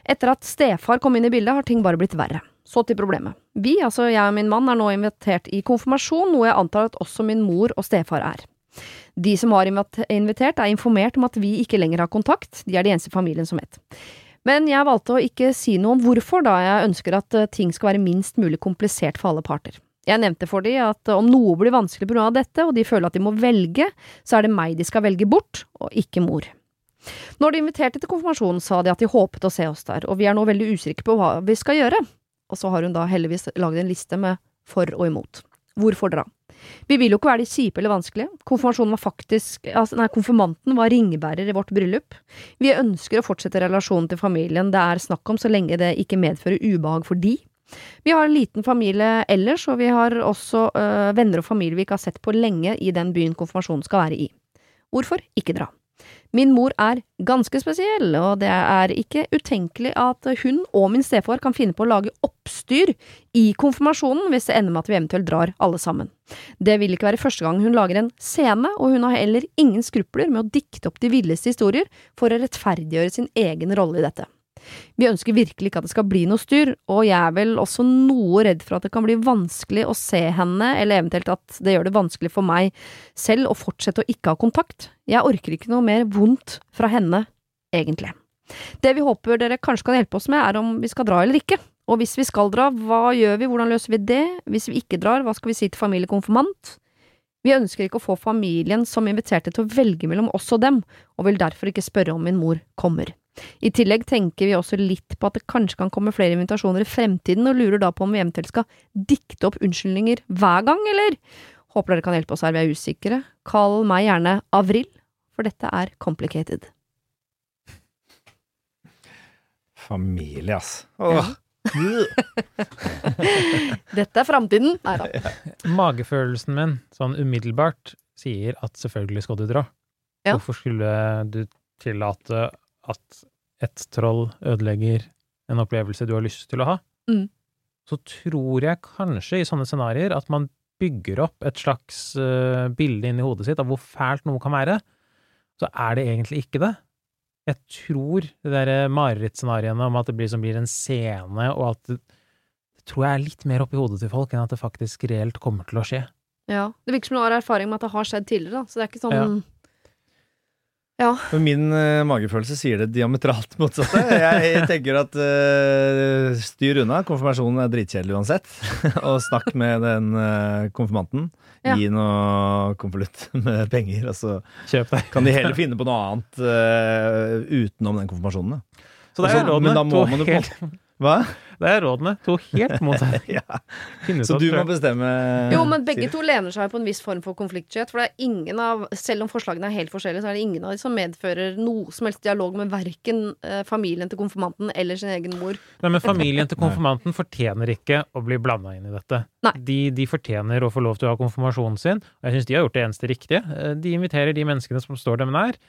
Etter at stefar kom inn i bildet, har ting bare blitt verre. Så til problemet. Vi, altså jeg og min mann, er nå invitert i konfirmasjon, noe jeg antar at også min mor og stefar er. De som har invitert, er informert om at vi ikke lenger har kontakt, de er de eneste i familien som vet. Men jeg valgte å ikke si noe om hvorfor, da jeg ønsker at eh, ting skal være minst mulig komplisert for alle parter. Jeg nevnte for de at eh, om noe blir vanskelig på grunn av dette, og de føler at de må velge, så er det meg de skal velge bort, og ikke mor. Når de inviterte til konfirmasjonen, sa de at de håpet å se oss der, og vi er nå veldig usikre på hva vi skal gjøre. Og så har hun da heldigvis lagd en liste med for og imot. Hvorfor dra? Vi vil jo ikke være de kjipe eller vanskelige. Konfirmasjonen var faktisk, altså, nei, konfirmanten var ringebærer i vårt bryllup. Vi ønsker å fortsette relasjonen til familien det er snakk om, så lenge det ikke medfører ubehag for de. Vi har en liten familie ellers, og vi har også øh, venner og familie vi ikke har sett på lenge i den byen konfirmasjonen skal være i. Hvorfor ikke dra? Min mor er ganske spesiell, og det er ikke utenkelig at hun og min stefar kan finne på å lage oppstyr i konfirmasjonen hvis det ender med at vi eventuelt drar alle sammen. Det vil ikke være første gang hun lager en scene, og hun har heller ingen skrupler med å dikte opp de villeste historier for å rettferdiggjøre sin egen rolle i dette. Vi ønsker virkelig ikke at det skal bli noe styr, og jeg er vel også noe redd for at det kan bli vanskelig å se henne, eller eventuelt at det gjør det vanskelig for meg selv å fortsette å ikke ha kontakt. Jeg orker ikke noe mer vondt fra henne, egentlig. Det vi håper dere kanskje kan hjelpe oss med, er om vi skal dra eller ikke. Og hvis vi skal dra, hva gjør vi, hvordan løser vi det? Hvis vi ikke drar, hva skal vi si til familiekonfirmant? Vi ønsker ikke å få familien som inviterte til å velge mellom oss og dem, og vil derfor ikke spørre om min mor kommer. I tillegg tenker vi også litt på at det kanskje kan komme flere invitasjoner i fremtiden, og lurer da på om vi eventuelt skal dikte opp unnskyldninger hver gang, eller? Håper dere kan hjelpe oss her, vi er usikre. Kall meg gjerne Avril, for dette er complicated. Familie, ass. Åh. Dette er framtiden! Nei da. Magefølelsen min, sånn umiddelbart, sier at selvfølgelig skal du dra. Ja. Hvorfor skulle du tillate at et troll ødelegger en opplevelse du har lyst til å ha? Mm. Så tror jeg kanskje i sånne scenarioer at man bygger opp et slags uh, bilde inni hodet sitt av hvor fælt noe kan være. Så er det egentlig ikke det. Jeg tror det der marerittscenarioene om at det blir, som blir en scene, og at det, det tror jeg er litt mer oppi hodet til folk enn at det faktisk reelt kommer til å skje. Ja. Det virker som du har erfaring med at det har skjedd tidligere, da. Så det er ikke sånn Ja. Ja. Men min uh, magefølelse sier det diametralt motsatte. Jeg tenker at uh, styr unna. Konfirmasjonen er dritkjedelig uansett. og snakk med den uh, konfirmanten. Ja. Gi noe konvolutt med penger, og så altså. kan de heller finne på noe annet utenom den konfirmasjonen. da. Så det er Altså, men da må To man jo på- helt, Hva? Det er rådene. To helt motsatte. Ja. Så du må bestemme Jo, men begge to lener seg på en viss form for konfliktskyhet. For det er ingen av, selv om forslagene er helt forskjellige, så er det ingen av de som medfører noe som helst dialog med verken eh, familien til konfirmanten eller sin egen mor. Nei, men familien til konfirmanten fortjener ikke å bli blanda inn i dette. Nei. De, de fortjener å få lov til å ha konfirmasjonen sin, og jeg syns de har gjort det eneste riktige. Eh, De inviterer de menneskene som står dem nær.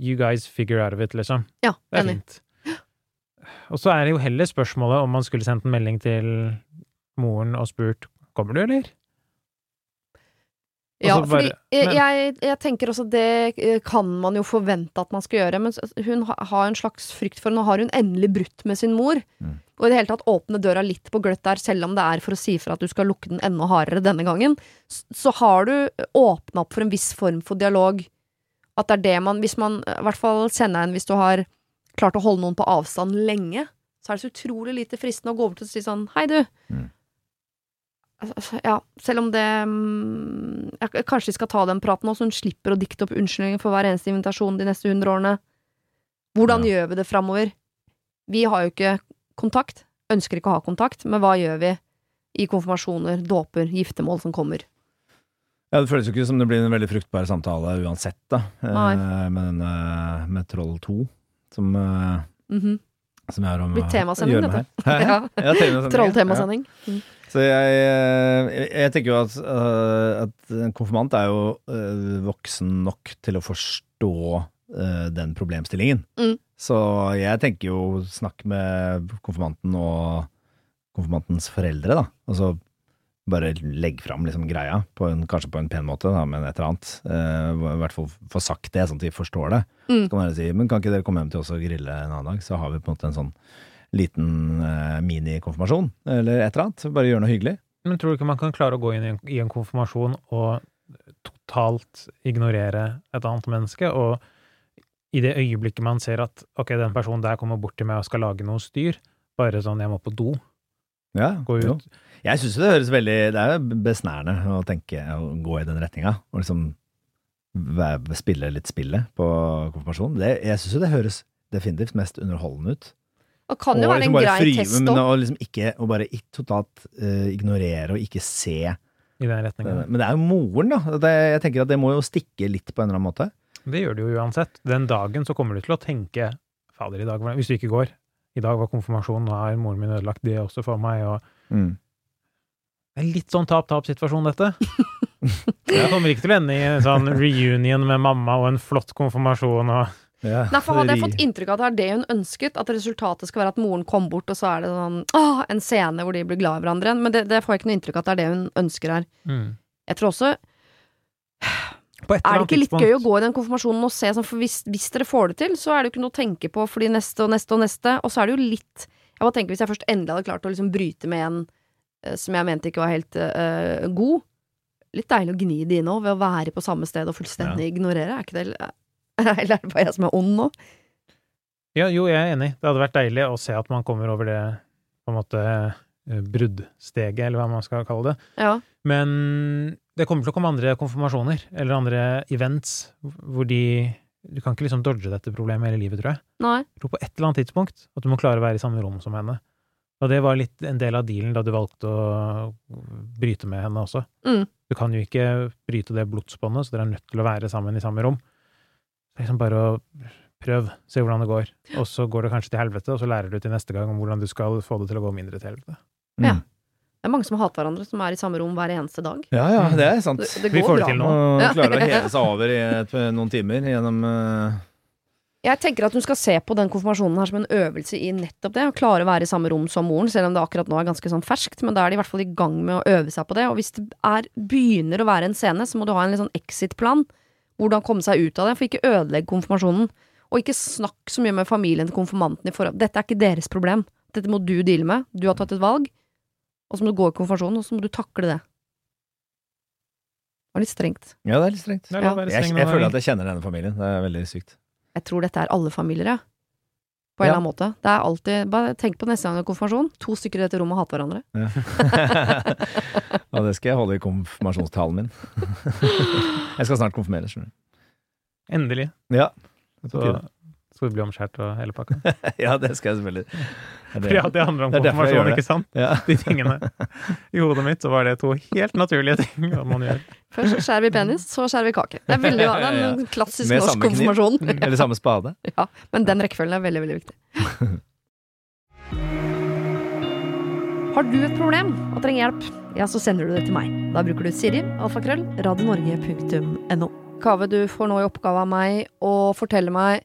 You guys figure out of it, liksom. Ja, Det er enig. fint. Og så er det jo heller spørsmålet om man skulle sendt en melding til moren og spurt Kommer du, eller? Ja, Altså, bare- fordi eh, jeg, jeg tenker også det eh, kan man jo forvente at man skal gjøre, men hun har en slags frykt for Nå har hun endelig brutt med sin mor, Mm. og i det hele tatt åpne døra litt på gløtt der, selv om det er for å si fra at du skal lukke den enda hardere denne gangen, så har du åpna opp for en viss form for dialog. At det er det man Hvis man eh, i hvert fall kjenner en hvis du har klart å holde noen på avstand lenge, så er det så utrolig lite fristende å gå over til å si sånn Hei, du. Mm. Altså, Ja, selv om det mm, ja, Kanskje vi skal ta den praten nå, så hun slipper å dikte opp unnskyldninger for hver eneste invitasjon de neste hundre årene. Hvordan Ja. gjør vi det framover? Vi har jo ikke kontakt, ønsker ikke å ha kontakt, men hva gjør vi i konfirmasjoner, dåper, giftermål som kommer? Ja, Det føles jo ikke som det blir en veldig fruktbar samtale uansett, da. eh, Med, den, eh, med Troll 2, som, uh, mm -hmm. som jeg har om Blitt temasending, dette. Ja. Ja, Trolltemasending. ja. Mm. Så jeg, eh, jeg, jeg tenker jo at, uh, at en konfirmant er jo uh, voksen nok til å forstå den problemstillingen. Mm. Så jeg tenker jo snakk med konfirmanten og konfirmantens foreldre, da. Altså bare legge fram liksom greia, på en, kanskje på en pen måte, da, men et eller annet. Eh, I hvert fall få sagt det, sånn at de forstår det. Mm. Så kan man si men kan ikke dere komme hjem til oss og grille en annen dag, så har vi på en måte en sånn liten eh, minikonfirmasjon, eller et eller annet. Bare gjøre noe hyggelig. Men tror du ikke man kan klare å gå inn i en, i en konfirmasjon og totalt ignorere et annet menneske, og i det øyeblikket man ser at ok, den personen der kommer bort til meg og skal lage noe styr, bare sånn jeg må på do, Ja, gå ut. jo. Jeg syns det høres veldig Det er jo besnærende å tenke å gå i den retninga, og liksom spille litt spillet på konfirmasjon. Det, jeg syns jo det høres definitivt mest underholdende ut. Og kan jo Og være liksom en grei fri, test men òg. å liksom ikke og bare i- totalt uh, ignorere og ikke se i den retningen. Men det er jo moren, da. Det, jeg tenker at det må jo stikke litt på en eller annen måte. Det gjør det jo uansett. Den dagen så kommer du til å tenke Fader, i dag Hvis du ikke går. I dag var konfirmasjonen, nå har moren min ødelagt det også for meg, og Mm. Det er litt sånn tap-tap-situasjon, dette. Jeg kommer ikke til å ende i en sånn reunion med mamma og en flott konfirmasjon og Ja. Derfor hadde jeg fått inntrykk av at det er det hun ønsket. At resultatet skal være at moren kom bort, og så er det sånn åh, en scene hvor de blir glad i hverandre. Men det, det får jeg ikke noe inntrykk av at det er det hun ønsker her. mm. Jeg tror også På et Er det ikke litt tidspunkt- gøy å gå i den konfirmasjonen og se sånn, for hvis, hvis dere får det til, så er det jo ikke noe å tenke på for de neste og neste og neste, og så er det jo litt Jeg bare tenker hvis jeg først endelig hadde klart å liksom bryte med en som jeg mente ikke var helt uh, god, litt deilig å gni det inn òg, ved å være på samme sted og fullstendig ignorere, er ikke det Eller er det bare jeg som er ond nå? Ja, jo, jeg er enig. Det hadde vært deilig å se at man kommer over det på en måte eh, bruddsteget, eller hva man skal kalle det. Ja. Men det kommer til å komme andre konfirmasjoner, eller andre events, hvor de Du kan ikke liksom dodge dette problemet hele livet, tror jeg. Nei. Jeg tror på et eller annet tidspunkt at du må klare å være i samme rom som henne. Og det var litt en del av dealen da du valgte å bryte med henne også. Mm. Du kan jo ikke bryte det blodsbåndet, så dere er nødt til å være sammen i samme rom. Det er liksom bare å prøve, se hvordan det går. Og så går det kanskje til helvete, og så lærer du til neste gang om hvordan du skal få det til å gå mindre til helvete. Ja. Mm. Det er mange som hater hverandre, som er i samme rom hver eneste dag. ja, ja, det er sant. Det, det Vi får det til nå. Og Ja. klarer å heve seg over i et, noen timer gjennom eh, Jeg tenker at hun skal se på den konfirmasjonen her som en øvelse i nettopp det. Å klare å være i samme rom som moren, selv om det akkurat nå er ganske sånn ferskt. Men da er de i hvert fall i gang med å øve seg på det. Og hvis det er, begynner å være en scene, så må du ha en litt sånn exit-plan. Hvordan komme seg ut av det. For ikke ødelegg konfirmasjonen. Og ikke snakk så mye med familien til konfirmanten i forhold Dette er ikke deres problem. Dette må du deale med. Du har tatt et valg. Og så må du gå i konfirmasjonen, og så må du takle det. Det var litt strengt. Ja, det er litt strengt. Det er Ja. være Jeg, jeg føler at jeg kjenner denne familien. Det er veldig sykt. Jeg tror dette er alle familier, ja. På en Ja. eller annen måte. Det er alltid Bare tenk på neste gang det er konfirmasjon. To stykker i dette rommet hater hverandre. Ja. det skal jeg holde i konfirmasjonstalen min. jeg skal snart konfirmere, skjønner du. Endelig. Ja. Så skal du bli omskjært og hele pakka. ja, det skal jeg selvfølgelig. Det er For ja, det handler om Det konfirmasjon, ikke sant? Ja. De tingene. I hodet mitt så var det to helt naturlige ting man gjør. Først så skjærer vi penis, så skjærer vi kake. Det er veldig det er en klassisk Med norsk konfirmasjon. Eller samme spade. Ja, men den rekkefølgen er veldig, veldig viktig. Har du et problem og trenger hjelp, ja, så sender du det til meg. Da bruker du Siri, alfakrøll, radionorge.no. Kave, du får nå i oppgave av meg å fortelle meg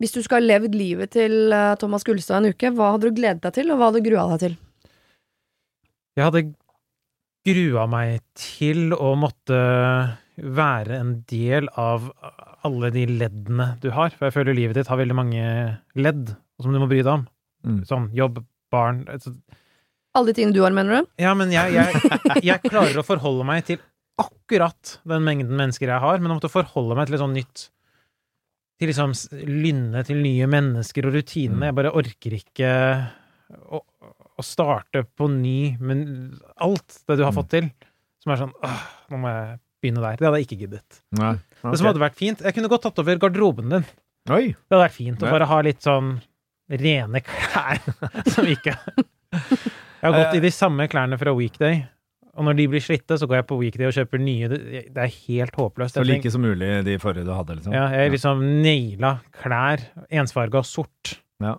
hvis du skal ha levd livet til eh, Thomas Gullstad en uke, hva hadde du gledet deg til, og hva hadde du grua deg til? Jeg hadde grua meg til å måtte være en del av alle de leddene du har. For jeg føler livet ditt har veldig mange ledd som du må bry deg om. Mm. Sånn jobb, barn altså, Alle de tingene du har, mener du? Ja, men jeg, jeg, jeg klarer å forholde meg til akkurat den mengden mennesker jeg har, men å måtte forholde meg til et sånt nytt Til liksom lynne til nye mennesker og rutinene. Jeg bare orker ikke å, å starte på ny, men alt det du har Mm. fått til, som er sånn åh, nå må jeg begynne der. Det hadde jeg ikke giddet. Nei. Det som hadde vært fint Jeg kunne godt tatt over garderoben din. Oi! Det hadde vært fint å bare ha litt sånn rene klær som ikke Jeg har gått i de samme klærne fra Weekday, og når de blir slitte, så går jeg på Weekday og kjøper nye. Det er helt håpløst. Så like som mulig de forrige du hadde, liksom. ja, jeg liksom naila klær, ensfarga sort, Ja.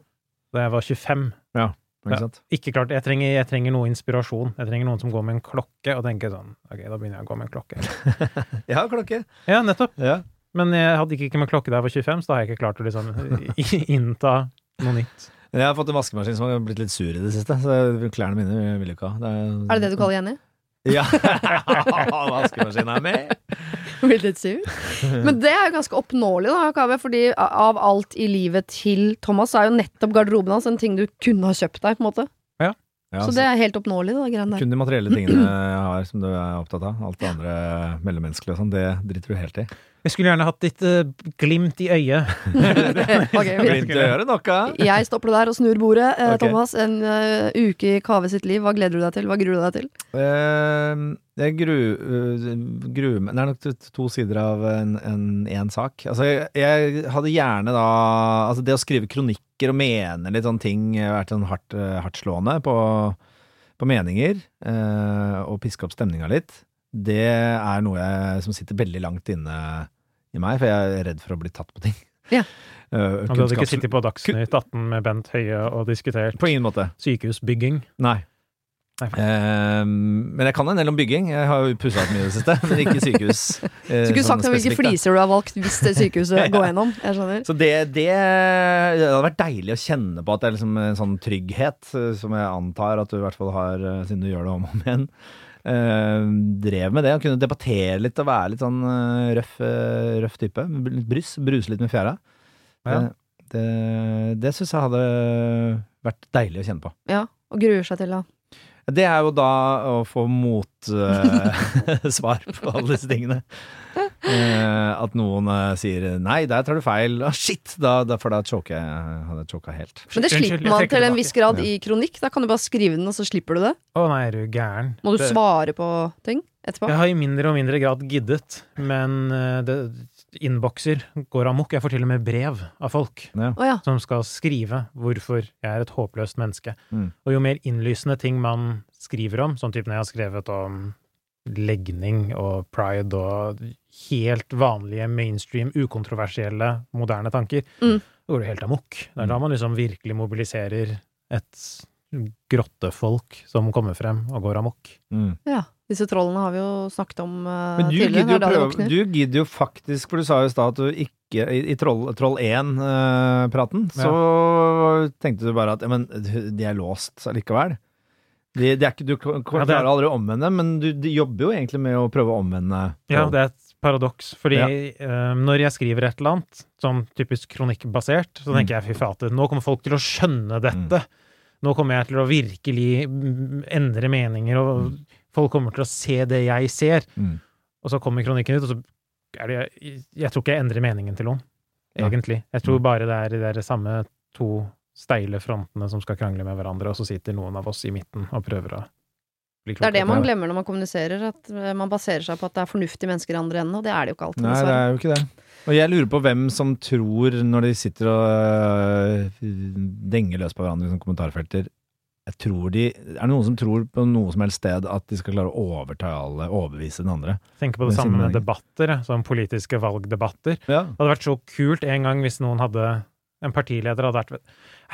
da jeg var 25. Ikke sant? Ikke klart, jeg trenger, jeg trenger noe inspirasjon. Jeg trenger noen som går med en klokke, og tenker sånn Ok, da begynner jeg å gå med en klokke. Jeg har klokke. Ja, nettopp. Ja. Men jeg hadde ikke med klokke da jeg var 25, så da har jeg ikke klart å liksom innta noe nytt. Jeg har fått en vaskemaskin som har blitt litt sur i det siste, så klærne mine vil jeg ikke ha. Det Er det det du kaller Jenny? Ja. Vaskemaskinen er med. Litt. Men det er jo ganske oppnåelig, da, Kaveh. Fordi av alt i livet til Thomas, så er jo nettopp garderoben hans en ting du kunne ha kjøpt deg, på en måte. Ja, Så det er helt oppnåelig, det greiene der. Kun de materielle tingene jeg har som du er opptatt av. Alt det andre mellommenneskelige og sånn, det driter du helt i. Jeg skulle gjerne hatt litt uh, glimt i øyet. okay, Glimt i øret nok, da. Jeg stopper det der og snur bordet. Uh, okay. Thomas, en uh, uke i Kave sitt liv. Hva gleder du deg til? Hva gruer du deg til? Eh, jeg gru, uh, gruer meg Det er nok to- to sider av en, en, en sak. Altså, jeg, jeg hadde gjerne da Altså, det å skrive kronikker og mene litt sånne ting har vært sånn hardt, eh, hardtslående på, på meninger, eh, og piske opp stemninga litt. Det er noe jeg, som sitter veldig langt inne i meg, for jeg er redd for å bli tatt på ting. Ja. Uh, du hadde ikke sittet på Dagsnytt 18 med Bent Høie og diskutert På ingen måte. sykehusbygging. Nei. Uh, men jeg kan en del om bygging. Jeg har jo pussa opp mye i det siste, men ikke sykehus. Uh, Så ikke sånn sagt hvilke fliser du har valgt hvis det sykehuset går gjennom. Jeg skjønner. Så det, det, det hadde vært deilig å kjenne på at det er liksom en sånn trygghet, eh, som jeg antar at du i hvert fall har, eh, siden du gjør det om og om igjen. Eh, drev med det, Han kunne debattere litt og være litt sånn eh, røff, eh, røff type. Litt brys, bruse litt med fjæra. Ja. Det, det, det syns jeg hadde vært deilig å kjenne på. Ja, og gruer seg til, da. Det er jo da å få motsvar på alle disse tingene. Eh, at noen eh, sier 'nei, der tar du feil'. ah, shit! Da, da, for da choker jeg, hadde jeg choka helt. Men det slipper man til en viss grad Ja. i kronikk. Da kan du bare skrive den, og så slipper du det. Å nei, er du gæren? Må du Det- svare på ting etterpå? Jeg har i mindre og mindre grad giddet, men eh, det, innbokser går amok. Jeg får til og med brev av folk ja. som skal skrive hvorfor jeg er et håpløst menneske. Mm. Og jo mer innlysende ting man skriver om, sånn type når jeg har skrevet om legning og pride og helt vanlige mainstream, ukontroversielle, moderne tanker, Mm. da går det helt amok. Det er da man liksom virkelig mobiliserer et grottefolk som kommer frem og går amok. Mm. ja. Disse trollene har vi jo snakket om uh, Men du tidligere. gidder, jo prøve, du gidder jo faktisk, for du sa jo i stad at du ikke I, i Troll, troll 1-praten så tenkte du bare at ja, men de er låst allikevel. De, de er ikke, du Ja, er- klarer aldri å omvende, men du de jobber jo egentlig med å prøve å omvende. Ja, det er et paradoks, fordi Ja. uh, når jeg skriver et eller annet, sånn typisk kronikkbasert, så tenker jeg fy flate, nå kommer folk til å skjønne dette. Nå kommer jeg til å virkelig mm, endre meninger, og folk kommer til å se det jeg ser. Mm. Og så kommer kronikken ut, og så er det Jeg tror ikke jeg endrer meningen til noen, egentlig. Jeg tror bare det er de der samme to steile frontene som skal krangle med hverandre, og så sitter noen av oss i midten og prøver å Det er det man glemmer når man kommuniserer, at eh, man baserer seg på at det er fornuftige mennesker i andre enden, og det er det jo ikke alltid, Nei, det er jo ikke det. Og jeg lurer på hvem som tror, når de sitter og øh, denger løs på hverandre i kommentarfelter jeg tror de, Er det noen som tror på noe som helst sted at de skal klare å overtale, overbevise den andre? Tenker på det samme med debatter, som sånn politiske valgdebatter. Ja. Det hadde vært så kult en gang hvis noen hadde en partileder hadde vært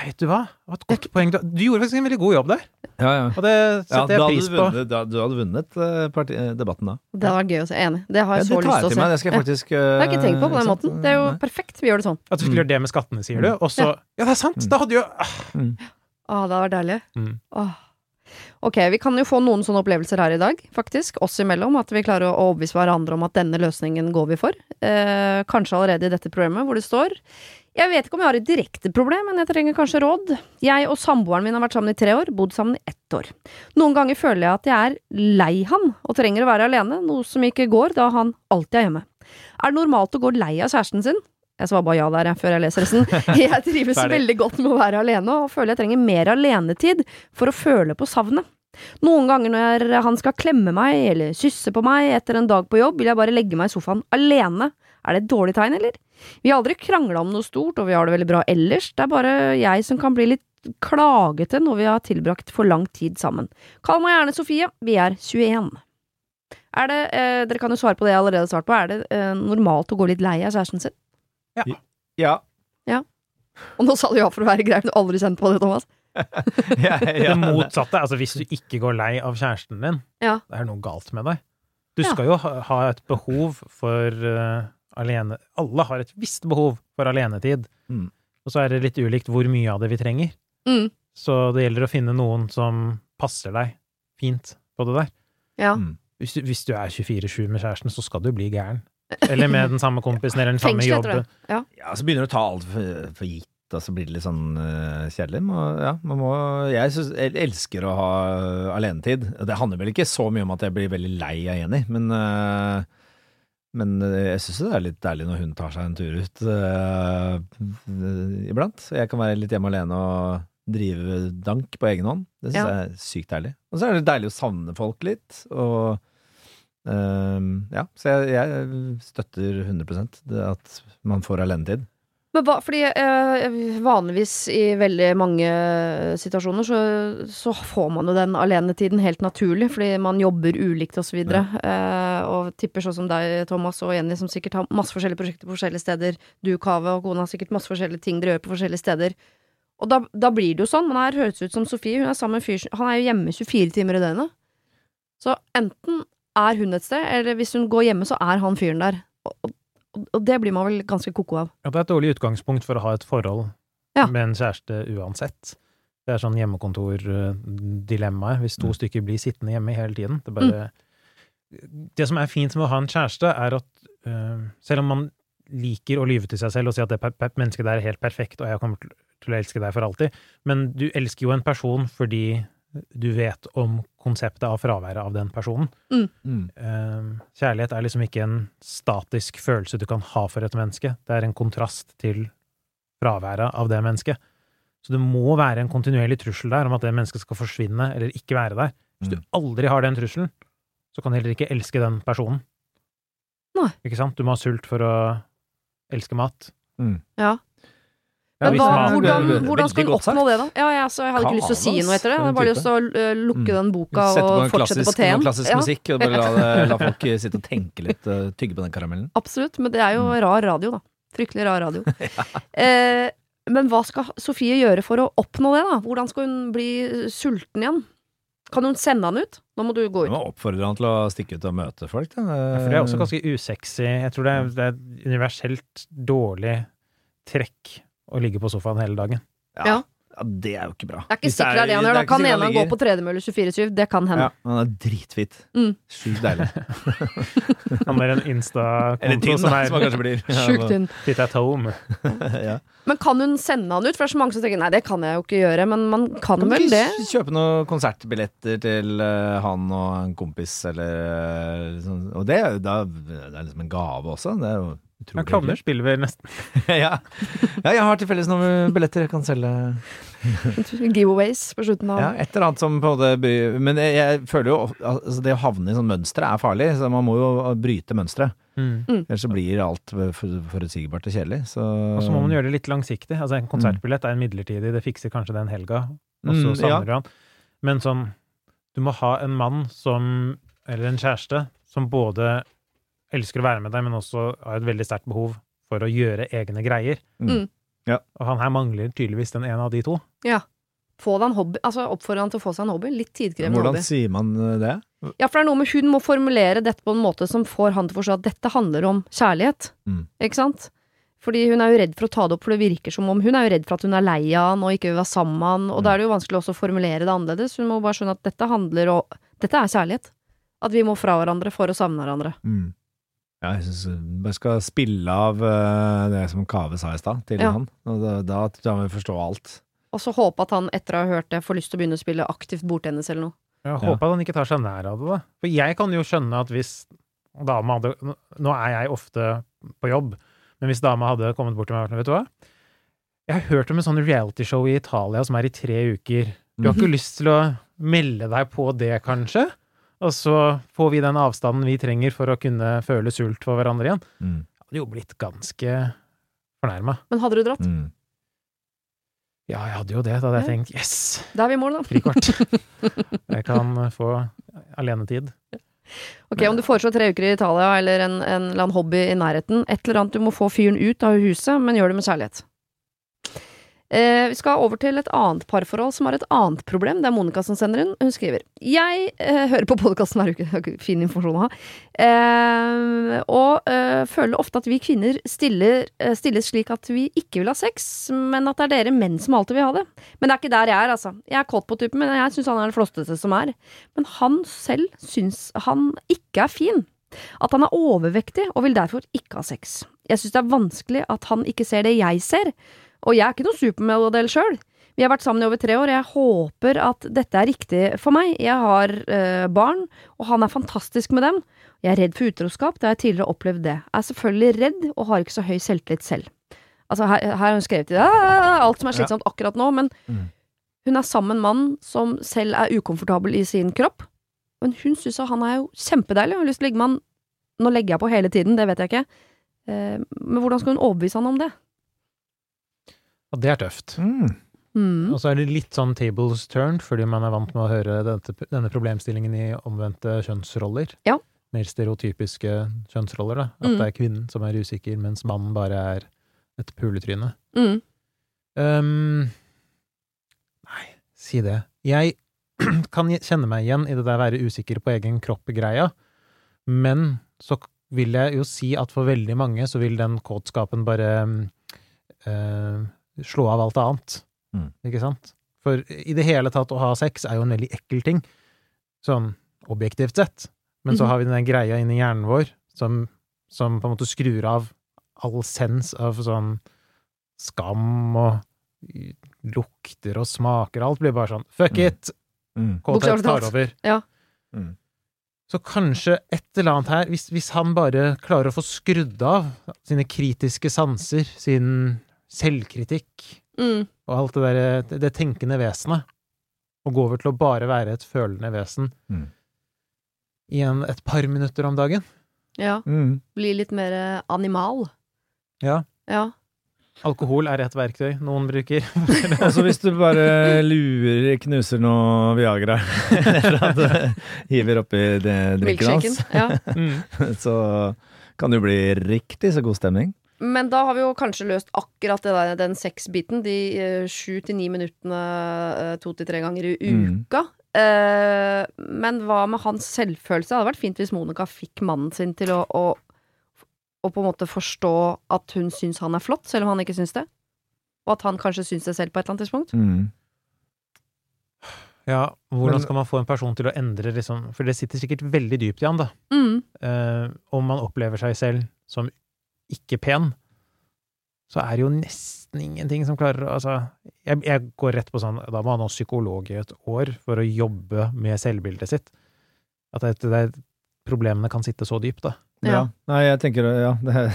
vet du hva? Det var et godt poeng. Du, du gjorde faktisk en veldig god jobb der, Ja, ja. og det setter du, jeg pris på. vunnet, da- du hadde vunnet eh, parti, eh, debatten da. Det hadde vært gøy å se. Enig. Det har jeg det så lyst til å se. meg. Det skal jeg Ja. faktisk Det har jeg ikke tenkt på på den ikke måten. Det er jo Nei. perfekt. Vi gjør det sånn. At du skulle Mm. gjøre det med skattene, sier du, og så Ja, det er sant! Da hadde jo ah, Å, det hadde vært deilig. Mm. Åh. Ok, vi kan jo få noen sånne opplevelser her i dag, faktisk. Oss imellom. At vi klarer å overbevise hverandre om at denne løsningen går vi for. Eh, kanskje allerede i dette programmet hvor det står Jeg vet ikke om jeg har et direkte problem, men jeg trenger kanskje råd. Jeg og samboeren min har vært sammen i tre år, bodd sammen i ett år. Noen ganger føler jeg at jeg er lei han og trenger å være alene, noe som ikke går da han alltid er hjemme. Er det normalt å gå lei av kjæresten sin? Jeg svarer bare ja der, før jeg leser resten. Jeg trives veldig godt med å være alene, og føler jeg trenger mer alenetid for å føle på savnet. Noen ganger når han skal klemme meg eller kysse på meg etter en dag på jobb, vil jeg bare legge meg i sofaen alene. Er det et dårlig tegn, eller? Vi har aldri krangla om noe stort, og vi har det veldig bra ellers. Det er bare jeg som kan bli litt klagete når vi har tilbrakt for lang tid sammen. Kall meg gjerne Sofie, vi er 21. Er det, eh, dere kan jo svare på det jeg allerede har svart på, er det eh, normalt å gå litt lei av kjæresten sin? Ja. Ja. Og nå sa du ja for å være grei, du har aldri kjent på det, Thomas. ja, ja. det motsatte. Altså, hvis du ikke går lei av kjæresten din, Ja. det er noe galt med deg. Du Ja. skal jo ha, ha et behov for eh, alene Alle har et visst behov for alenetid. Mm. Og så er det litt ulikt hvor mye av det vi trenger. Mm. Så det gjelder å finne noen som passer deg fint på det der. Ja. Mm. Hvis du, hvis du er 24-7 med kjæresten, så skal du bli gæren. Eller med den samme kompisen eller den samme Fengsel, jobben. Ja. Ja, så begynner du å ta alt for, for gitt, og så blir det litt sånn uh, kjedelig. Må, ja, man må, jeg, synes, jeg elsker å ha uh, alenetid. Det handler vel ikke så mye om at jeg blir veldig lei av Jenny, men, eh, men eh, jeg syns det er litt deilig når hun tar seg en tur ut uh, iblant. Jeg kan være litt hjemme alene og drive dank på egen hånd. Det syns Ja. jeg er sykt deilig. Og så er det deilig å savne folk litt. og uh, ja, så jeg, jeg støtter 100 det at man får alenetid. Men hva, fordi eh, vanligvis i veldig mange situasjoner så, så får man jo den alenetiden helt naturlig, fordi man jobber ulikt og så videre. Eh, og tipper sånn som deg, Thomas og Jenny, som sikkert har masse forskjellige prosjekter på forskjellige steder. Du, Kave og kona har sikkert masse forskjellige ting dere gjør på forskjellige steder. Og da, da blir det jo sånn, men her høres ut som Sofie, hun er sammen med en fyr Han er jo hjemme 24 timer i døgnet. Så enten er hun et sted, eller hvis hun går hjemme, så er han fyren der. Og, og, og det blir man vel ganske ko-ko av. Ja, det er et dårlig utgangspunkt for å ha et forhold Ja. med en kjæreste uansett. Det er sånn hjemmekontordilemmaet, hvis to Mm. stykker blir sittende hjemme hele tiden. Det, bare, det som er fint med å ha en kjæreste, er at uh, selv om man liker å lyve til seg selv og si at det mennesket der er helt perfekt, og jeg kommer til til å elske deg for alltid, men du elsker jo en person fordi du vet om konseptet av fraværet av den personen. Mm. Eh, kjærlighet er liksom ikke en statisk følelse du kan ha for et menneske. Det er en kontrast til fraværet av det mennesket. Så det må være en kontinuerlig trussel der om at det mennesket skal forsvinne eller ikke være der. Hvis du Mm. aldri har den trusselen, så kan du heller ikke elske den personen. Nei. Ikke sant? Du må ha sult for å elske mat. Mm. Ja. Ja, Men hvis hva, man- hvordan, hvordan skal hun oppnå det, da? Ja, jeg, altså, jeg hadde ikke lyst til å si noe etter det. Jeg hadde bare lyst til å lukke den boka Sette på og en fortsette på klassisk, teen. noe klassisk musikk og bare la, det, la folk sitte og tenke litt, uh, tygge på den karamellen. absolutt. Men det er jo Mm. rar radio, da. Fryktelig rar radio. eh, men hva skal Sofie gjøre for å oppnå det, da? Hvordan skal hun bli sulten igjen? Kan hun sende han ut? Nå må du gå Du ut. må oppfordre han til å stikke ut og møte folk. Da. Ja, for det er også ganske usexy. Jeg tror det er, det er et universelt dårlig trekk å ligge på sofaen hele dagen. ja. Ja. det er jo ikke bra. Det er ikke sikkert det er det han gjør. Da kan en han gå på tredemølle 24-7. Det kan hende. Ja, han er dritfit. Mm. Sjukt deilig. Han er en Insta-konto som er som han kanskje. Sjukt tynn. Fit at home. ja. Men kan hun sende han ut? For det er så mange som tenker nei, det kan jeg jo ikke gjøre. Men man kan Kan vel ikke det? kjøpe noen konsertbilletter til uh, han og en kompis, eller uh, sånn. Og det, er da, det er liksom en gave også. Det er jo Men klovner spiller vi nesten ja. ja, jeg har til felles noen billetter jeg kan selge. Giveaways på slutten av Ja, et eller annet som på det by- Men jeg, jeg føler jo altså det å havne i sånn mønstre er farlig, så man må jo bryte mønsteret. mm. Ellers så blir alt for- forutsigbart og kjedelig. Så, Og så må man gjøre det litt langsiktig. Altså En konsertbillett er en midlertidig, det fikser kanskje den helga, og Mm, så ja. savner du han. Men sånn Du må ha en mann som Eller en kjæreste som både elsker å være med deg, men også har et veldig sterkt behov for å gjøre egne greier. Mm. Ja. Og han her mangler tydeligvis den ene av de to. Hobby. Altså Oppfordre han til å få seg en hobby. Litt tidkrevende Hvordan hobby. sier man eh, det? Ja, for det er noe med hun må formulere dette på en måte som får han til å forstå at dette handler om kjærlighet. Mm. Ikke sant? Fordi hun er jo redd for å ta det opp, for det virker som om hun er jo redd for at hun er lei av han og ikke vil være sammen med han, og da er det jo vanskelig også å formulere det annerledes. Hun må bare skjønne at dette handler om Dette er kjærlighet. At vi må fra hverandre for å savne hverandre. Mm. Ja, jeg syns bare skal spille av eh, det som Kave sa i stad, til Ja. han. Og da, da tror jeg vi forstår alt. Og så håpe at han etter å ha hørt det får lyst til å begynne å spille aktivt bordtennis eller noe. Jeg Ja. håper at han ikke tar seg nær av det, da. For jeg kan jo skjønne at hvis dama hadde Nå er jeg ofte på jobb, men hvis dama hadde kommet bort til meg og vært Vet du hva? Jeg har hørt om en sånn realityshow i Italia som er i tre uker. Du har ikke lyst til å melde deg på det, kanskje? Og så får vi den avstanden vi trenger for å kunne føle sult for hverandre igjen. Mm. Jeg hadde jo blitt ganske fornærma. Men hadde du dratt? Mm. Ja, jeg hadde jo det. Da hadde jeg tenkt yes, Da er vi i mål, da. frikort. Jeg kan få alenetid. Ok, Om du foreslår tre uker i Italia eller en, en eller annen hobby i nærheten, et eller annet du må få fyren ut av huset, men gjør det med kjærlighet. Eh, vi skal over til et annet parforhold som har et annet problem. Det er Monica som sender inn. Hun skriver Jeg eh, hører på podkasten hver uke. Fin informasjon å ha. Eh, og eh, føler ofte at vi kvinner stiller, eh, stilles slik at vi ikke vil ha sex, men at det er dere menn som alltid vil ha det. Men det er ikke der jeg er, altså. Jeg er kåt på typen, men jeg syns han er den flotteste som er. Men han selv syns han ikke er fin. At han er overvektig og vil derfor ikke ha sex. Jeg syns det er vanskelig at han ikke ser det jeg ser, og jeg er ikke noen supermodell sjøl. Vi har vært sammen i over tre år, og jeg håper at dette er riktig for meg. Jeg har øh, barn, og han er fantastisk med dem. Jeg er redd for utroskap, det har jeg tidligere opplevd det. Jeg er selvfølgelig redd, og har ikke så høy selvtillit selv. Altså, her, her har hun skrevet i det, alt som er slitsomt akkurat nå, men Mm. hun er sammen med en mann som selv er ukomfortabel i sin kropp. Men hun syns han er jo kjempedeilig, og har lyst til å ligge med han Nå legger jeg på hele tiden, det vet jeg ikke. Eh, men hvordan skal hun overbevise han om det? Og det er tøft. Mm. Mm. Og så er det litt sånn tables turned, fordi man er vant med å høre dette, denne problemstillingen i omvendte kjønnsroller. Ja. Mer stereotypiske kjønnsroller, da. At Mm. det er kvinnen som er usikker, mens mannen bare er et puletryne. Mm. Um, si det? Jeg kan kjenne meg igjen i det der være usikker på egen kropp-greia, men så vil jeg jo si at for veldig mange så vil den kåtskapen bare eh, slå av alt annet. Mm. Ikke sant? For i det hele tatt å ha sex er jo en veldig ekkel ting, sånn objektivt sett. Men så Mhm. har vi den greia inni hjernen vår som, som på en måte skrur av all sens av sånn skam og lukter og smaker. Alt blir bare sånn fuck Mm. it! Mm. Kåthet tar over. Ja. Mm. Så kanskje et eller annet her, hvis, hvis han bare klarer å få skrudd av sine kritiske sanser, sin selvkritikk Mm. og alt det derre det, tenkende vesenet, og gå over til å bare være et følende vesen Mm. i en, et par minutter om dagen. Ja. Mm. Bli litt mer eh, animal. Ja. Ja. Alkohol er et verktøy noen bruker. altså hvis du bare lurer, knuser noe Viagra eller at du hiver oppi drikken hans, Ja. Så kan det jo bli riktig så god stemning. Men da har vi jo kanskje løst akkurat det der, den sexbiten. De eh, sju til ni minuttene eh, to til tre ganger i Mm. uka. Eh, men hva med hans selvfølelse? Det hadde vært fint hvis Monica fikk mannen sin til å, å, å på en måte forstå at hun syns han er flott, selv om han ikke syns det. Og at han kanskje syns det selv på et eller annet tidspunkt. Mm. Ja, hvordan skal man få en person til å endre liksom For det sitter sikkert veldig dypt i han, da. Mm. Uh, om man opplever seg selv som ikke pen, så er det jo nesten ingenting som klarer Altså, jeg, jeg går rett på sånn Da må han ha psykolog i et år for å jobbe med selvbildet sitt. At det, det, problemene kan sitte så dypt, da. Ja. Ja. Nei, jeg tenker Ja, det er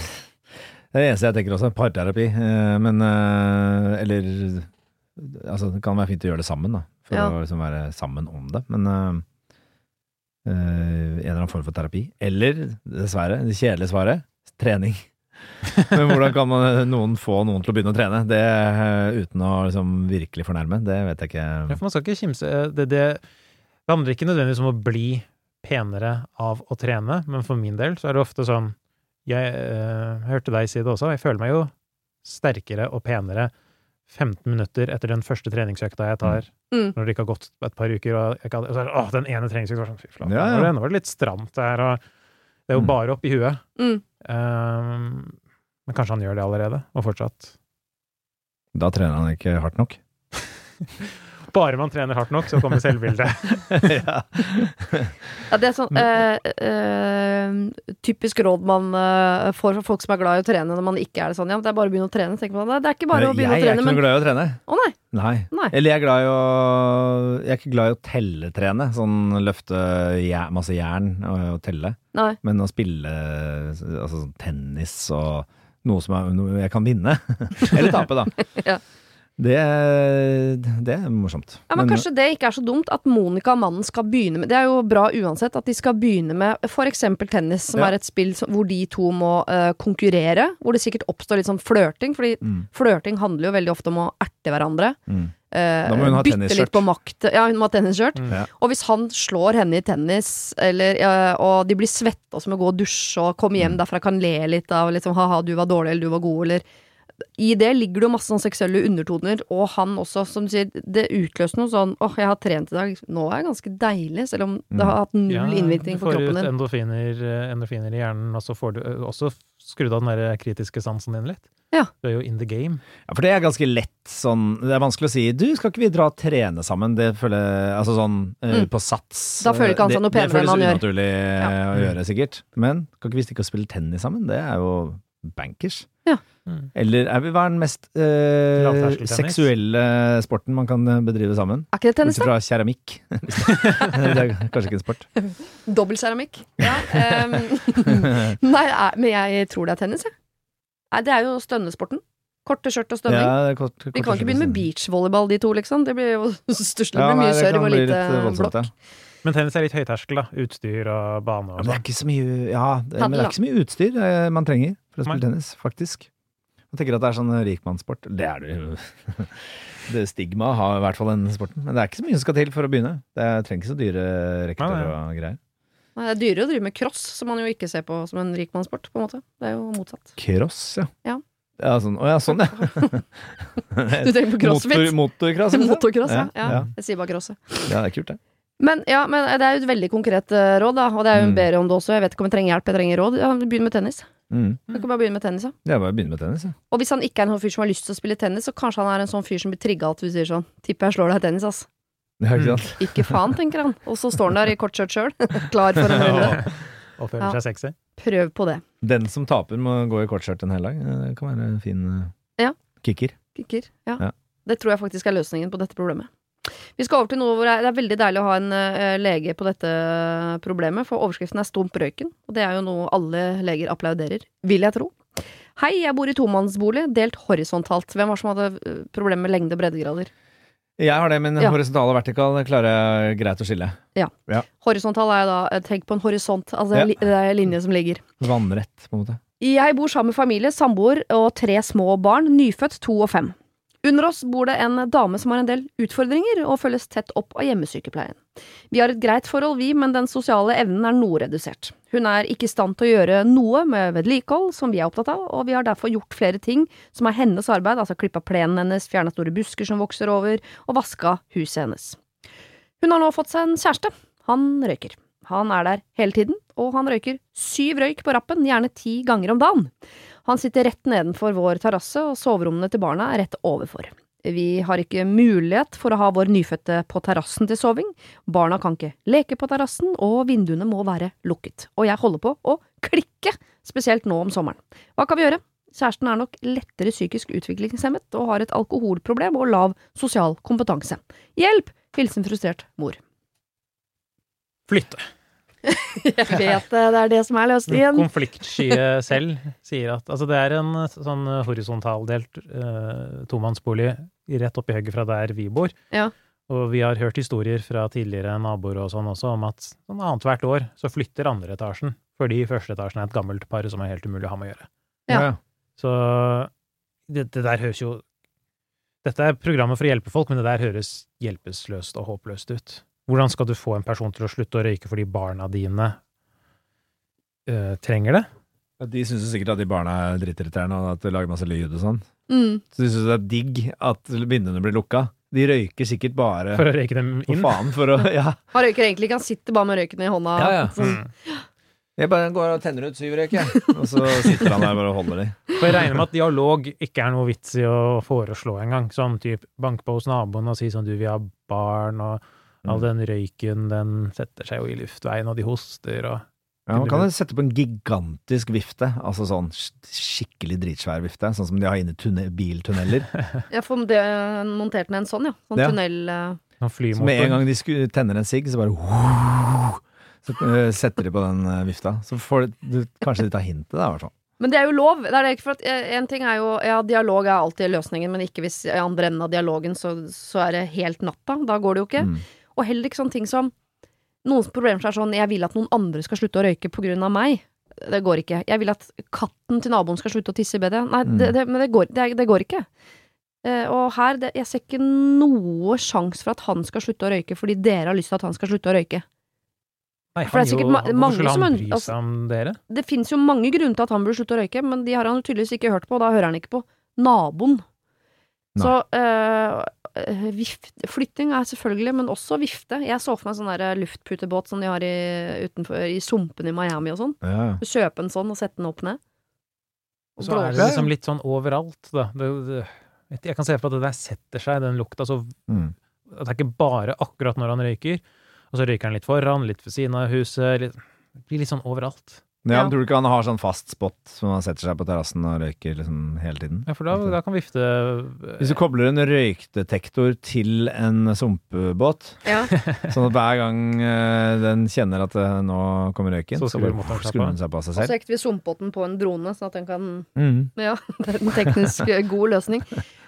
det er det eneste jeg tenker også. Parterapi. Eh, Men eh, Eller Altså, det kan være fint å gjøre det sammen, da. For Ja. å liksom være sammen om det. Men eh, en eller annen form for terapi. Eller, dessverre, det kjedelige svaret trening. Men hvordan kan man, noen få noen til å begynne å trene? Det eh, uten å liksom virkelig fornærme, det vet jeg ikke. Ja, for man skal ikke kimse det, det, det handler ikke nødvendigvis om å bli penere av å trene, men for min del så er det ofte sånn Jeg øh, hørte deg si det også, jeg føler meg jo sterkere og penere 15 minutter etter den første treningsøkta jeg tar, Mm. når det ikke har gått et par uker, og, jeg og så er det åh, den ene treningsøkta var sånn, fy flate, Ja, ja. nå var det- det litt stramt der, og det er jo bare bare i huet. Mm. Um, men kanskje han gjør det allerede, og fortsatt. Da trener han ikke hardt nok. Bare man trener hardt nok, så kommer selvbildet. ja. Ja, det er sånn eh, eh, typisk råd man eh, får fra folk som er glad i å trene når man ikke er det sånn. Ja, det er bare å begynne å trene. tenker man. Det er ikke bare å begynne jeg å er trene, ikke noe men glad i å trene. Å nei. Nei. Nei. Eller jeg er glad i å Jeg er ikke glad i å telletrene. Sånn løfte masse jern og, og telle. nei. Men å spille altså, sånn tennis og noe som er, noe jeg kan vinne. Eller tape, da. Ja. Det, det er morsomt. Ja, men, kanskje det ikke er så dumt at Monica og mannen skal begynne med Det er jo bra uansett at de skal begynne med for eksempel tennis, som Ja. er et spill hvor de to må uh, konkurrere. Hvor det sikkert oppstår litt sånn flørting, fordi mm, flørting handler jo veldig ofte om å erte hverandre. mm. eh, Da må hun ha bytte litt på makt. Ja, hun må ha tennisskjørt. Mm. Ja. Og hvis han slår henne i tennis, eller, uh, og de blir svette og så må gå og dusje og komme hjem Mm. derfra, kan le litt av liksom, ha-ha, du var dårlig, eller du var god, eller I det ligger det jo masse sånn seksuelle undertoner, og han også, som du sier, det utløser noe sånn åh, jeg har trent i dag, nå er jeg ganske deilig, selv om det har hatt null Ja, innvirkning på Du får ut endorfiner, eh, endorfiner i hjernen, og så får du eh, også skrudd av den der kritiske sansen din litt. Ja. Du er jo in the game. Ja, for det er ganske lett sånn Det er vanskelig å si Du, skal ikke vi dra og trene sammen? Det føler Altså sånn eh, Mm. på sats. Da føler ikke han seg Det- noe penere enn han Det føles unaturlig Ja. å gjøre, sikkert. Men kan ikke vi stikke og spille tennis sammen? Det er jo bankers. Mm. Eller er vi, hva er den mest eh, seksuelle sporten man kan eh, bedrive sammen? Er ikke det tennis, Bortsett fra keramikk. det er kanskje ikke en sport. Dobbeltkeramikk. Ja, Um, nei, men jeg tror det er tennis, jeg. Nei, det er jo stønnesporten. Korte skjørt og stønning. Ja, er kort, Vi kan ikke begynne med beachvolleyball, de to, liksom. Det blir jo stusslig. Ja, mye serv og lite eh, voldsomt, blokk. ja. Men tennis er litt høyterskel, da. Utstyr og bane Ja, men det er sånn. ikke så mye Ja, det, men det er ikke så mye utstyr eh, man trenger for å spille tennis, faktisk. Jeg tenker at det er sånn rikmannssport. Det er det jo. Det stigmaet har i hvert fall den sporten. Men det er ikke så mye som skal til for å begynne. Det er, trenger ikke så dyre nei. og greier. Nei, Det er dyrere å drive med cross, som man jo ikke ser på som en rikmannssport, på en måte. Det er jo motsatt. Cross, ja. Ja. Ja, sånn, å ja, sånn, ja. Du tenker på crossfit? Motor, motorcross? Motor ja. Ja, ja. ja. Jeg sier bare crosset. Ja, det er kult, det. Men, ja, men det er jo et veldig konkret eh, råd, da. Og det er jo en Mm. bedre om det også. Jeg vet ikke om jeg trenger hjelp, jeg trenger råd. Ja, Begynn med tennis. Mm. Du kan bare begynne med tennis, ja. Det er bare å begynne med tennis, ja. Og hvis han ikke er en sånn fyr som har lyst til å spille tennis, så kanskje han er en sånn fyr som blir trigga at du sier sånn Tipper jeg slår deg i tennis, ass. Ja, ikke Mm. Ikke faen, tenker han. Og så står han der i kortskjørt sjøl, klar for en runde. Og føler Ja. seg sexy. Prøv på det. Den som taper, må gå i kortskjørt en hel dag. Det kan være en fin eh, Ja. kicker. kicker Ja. Ja. Det tror jeg faktisk er løsningen på dette problemet. Vi skal over til noe hvor det er, veldig deilig å ha en eh, lege på dette problemet, for overskriften er 'Stump røyken', og det er jo noe alle leger applauderer, vil jeg tro. Hei, jeg bor i tomannsbolig, delt horisontalt. Hvem var det som hadde eh, problemer med lengde og breddegrader? Jeg har det, men Ja. horisontal og vertikal klarer jeg greit å skille. Horisontal er da eh, Tenk på en horisont, altså Ja. det er en linje som ligger. Vannrett, på en måte. Jeg bor sammen med familie, samboer og tre små barn, nyfødt to og fem. Under oss bor det en dame som har en del utfordringer, og følges tett opp av hjemmesykepleien. Vi har et greit forhold, vi, men den sosiale evnen er noe redusert. Hun er ikke i stand til å gjøre noe med vedlikehold, som vi er opptatt av, og vi har derfor gjort flere ting som er hennes arbeid, altså klippa plenen hennes, fjerna store busker som vokser over, og vaska huset hennes. Hun har nå fått seg en kjæreste. Han røyker. Han er der hele tiden, og han røyker syv røyk på rappen, gjerne ti ganger om dagen. Han sitter rett nedenfor vår terrasse, og soverommene til barna er rett overfor. Vi har ikke mulighet for å ha vår nyfødte på terrassen til soving, barna kan ikke leke på terrassen, og vinduene må være lukket. Og jeg holder på å klikke, spesielt nå om sommeren. Hva kan vi gjøre? Kjæresten er nok lettere psykisk utviklingshemmet og har et alkoholproblem og lav sosial kompetanse. Hjelp! Hilsen frustrert mor. Flytte. Jeg vet det, det er det som er løsningen. Konfliktskyet selv sier at Altså, det er en sånn horisontaldelt uh, tomannsbolig rett oppi høyre fra der vi bor. Ja. Og vi har hørt historier fra tidligere naboer og sånn også om at sånn annethvert år så flytter andre etasjen, fordi første etasjen er et gammelt par som er helt umulig å ha med å gjøre. Ja. Så det, det der høres jo Dette er programmet for å hjelpe folk, men det der høres hjelpeløst og håpløst ut. Hvordan skal du få en person til å slutte å røyke fordi barna dine eh, trenger det? Ja, De syns sikkert at de barna er drittirriterende, og at det lager masse lyd og sånn. Mm. Så de syns det er digg at vinduene blir lukka. De røyker sikkert bare For å røyke dem for inn? faen for å Ja. Han røyker egentlig ikke, han sitter bare med røyken i hånda. Ja, ja. Sånn. Mm. Jeg bare går og tenner ut syv røyk, jeg. Og så sitter han der bare og holder de. For jeg regner med at dialog ikke er noe vits i å foreslå engang. Sånn type banke på hos naboen og si sånn du, vi har barn, og all Mm. den røyken, den setter seg jo i luftveien, og de hoster, og Ja, Man kan jo sette på en gigantisk vifte, altså sånn skikkelig dritsvær vifte, sånn som de har inne i tunne- biltunneler. ja, får det montert ned en sånn, ja. Sånn Ja. tunnel... eh. sånn Så med en gang de sku- tenner en sigg, så bare Så eh, setter de på den eh, vifta. Så får du, kanskje de tar hintet, da, i hvert fall. Men det er jo lov. Det er det ikke for at En ting er jo Ja, dialog er alltid løsningen, men ikke hvis i andre enden av dialogen så, så er det helt natta. Da går det jo ikke. Mm. Og heller ikke sånne ting som Noens problemer er sånn 'jeg vil at noen andre skal slutte å røyke på grunn av meg'. Det går ikke. Jeg vil at katten til naboen skal slutte å tisse i bedet. Nei, Mm. det, det, men det går, det, det går ikke. Uh, og her, det, jeg ser ikke noe sjanse for at han skal slutte å røyke fordi dere har lyst til at han skal slutte å røyke. Nei, For det er sikkert jo- ma- mange skulle som han bry altså- seg om dere? Det fins jo mange grunner til at han burde slutte å røyke, men de har han tydeligvis ikke hørt på, og da hører han ikke på naboen. Nei. Så uh, vift, flytting er selvfølgelig, men også vifte. Jeg så for meg sånn luftputebåt som de har i, utenfor, i sumpene i Miami og sånn. Ja. Kjøpe en sånn og sette den opp ned. Og Så er det liksom litt sånn overalt, da. Det, det, jeg kan se for meg at det der setter seg, den lukta, så Mm. at det er ikke bare akkurat når han røyker, og så røyker han litt foran, litt ved siden av huset, litt, det blir litt sånn overalt. Ja, Ja. men Tror du ikke han har sånn fast spot som han setter seg på terrassen og røyker liksom hele tiden? Ja, for da, da kan vifte Hvis du kobler en røykdetektor til en sumpebåt, Ja. sånn at hver gang eh, den kjenner at eh, nå kommer røyken, Så så, skrur bare skrur den seg på seg Og så hekter vi sumpbåten på en drone, sånn at den kan Mm. Ja, det er en teknisk eh, god løsning.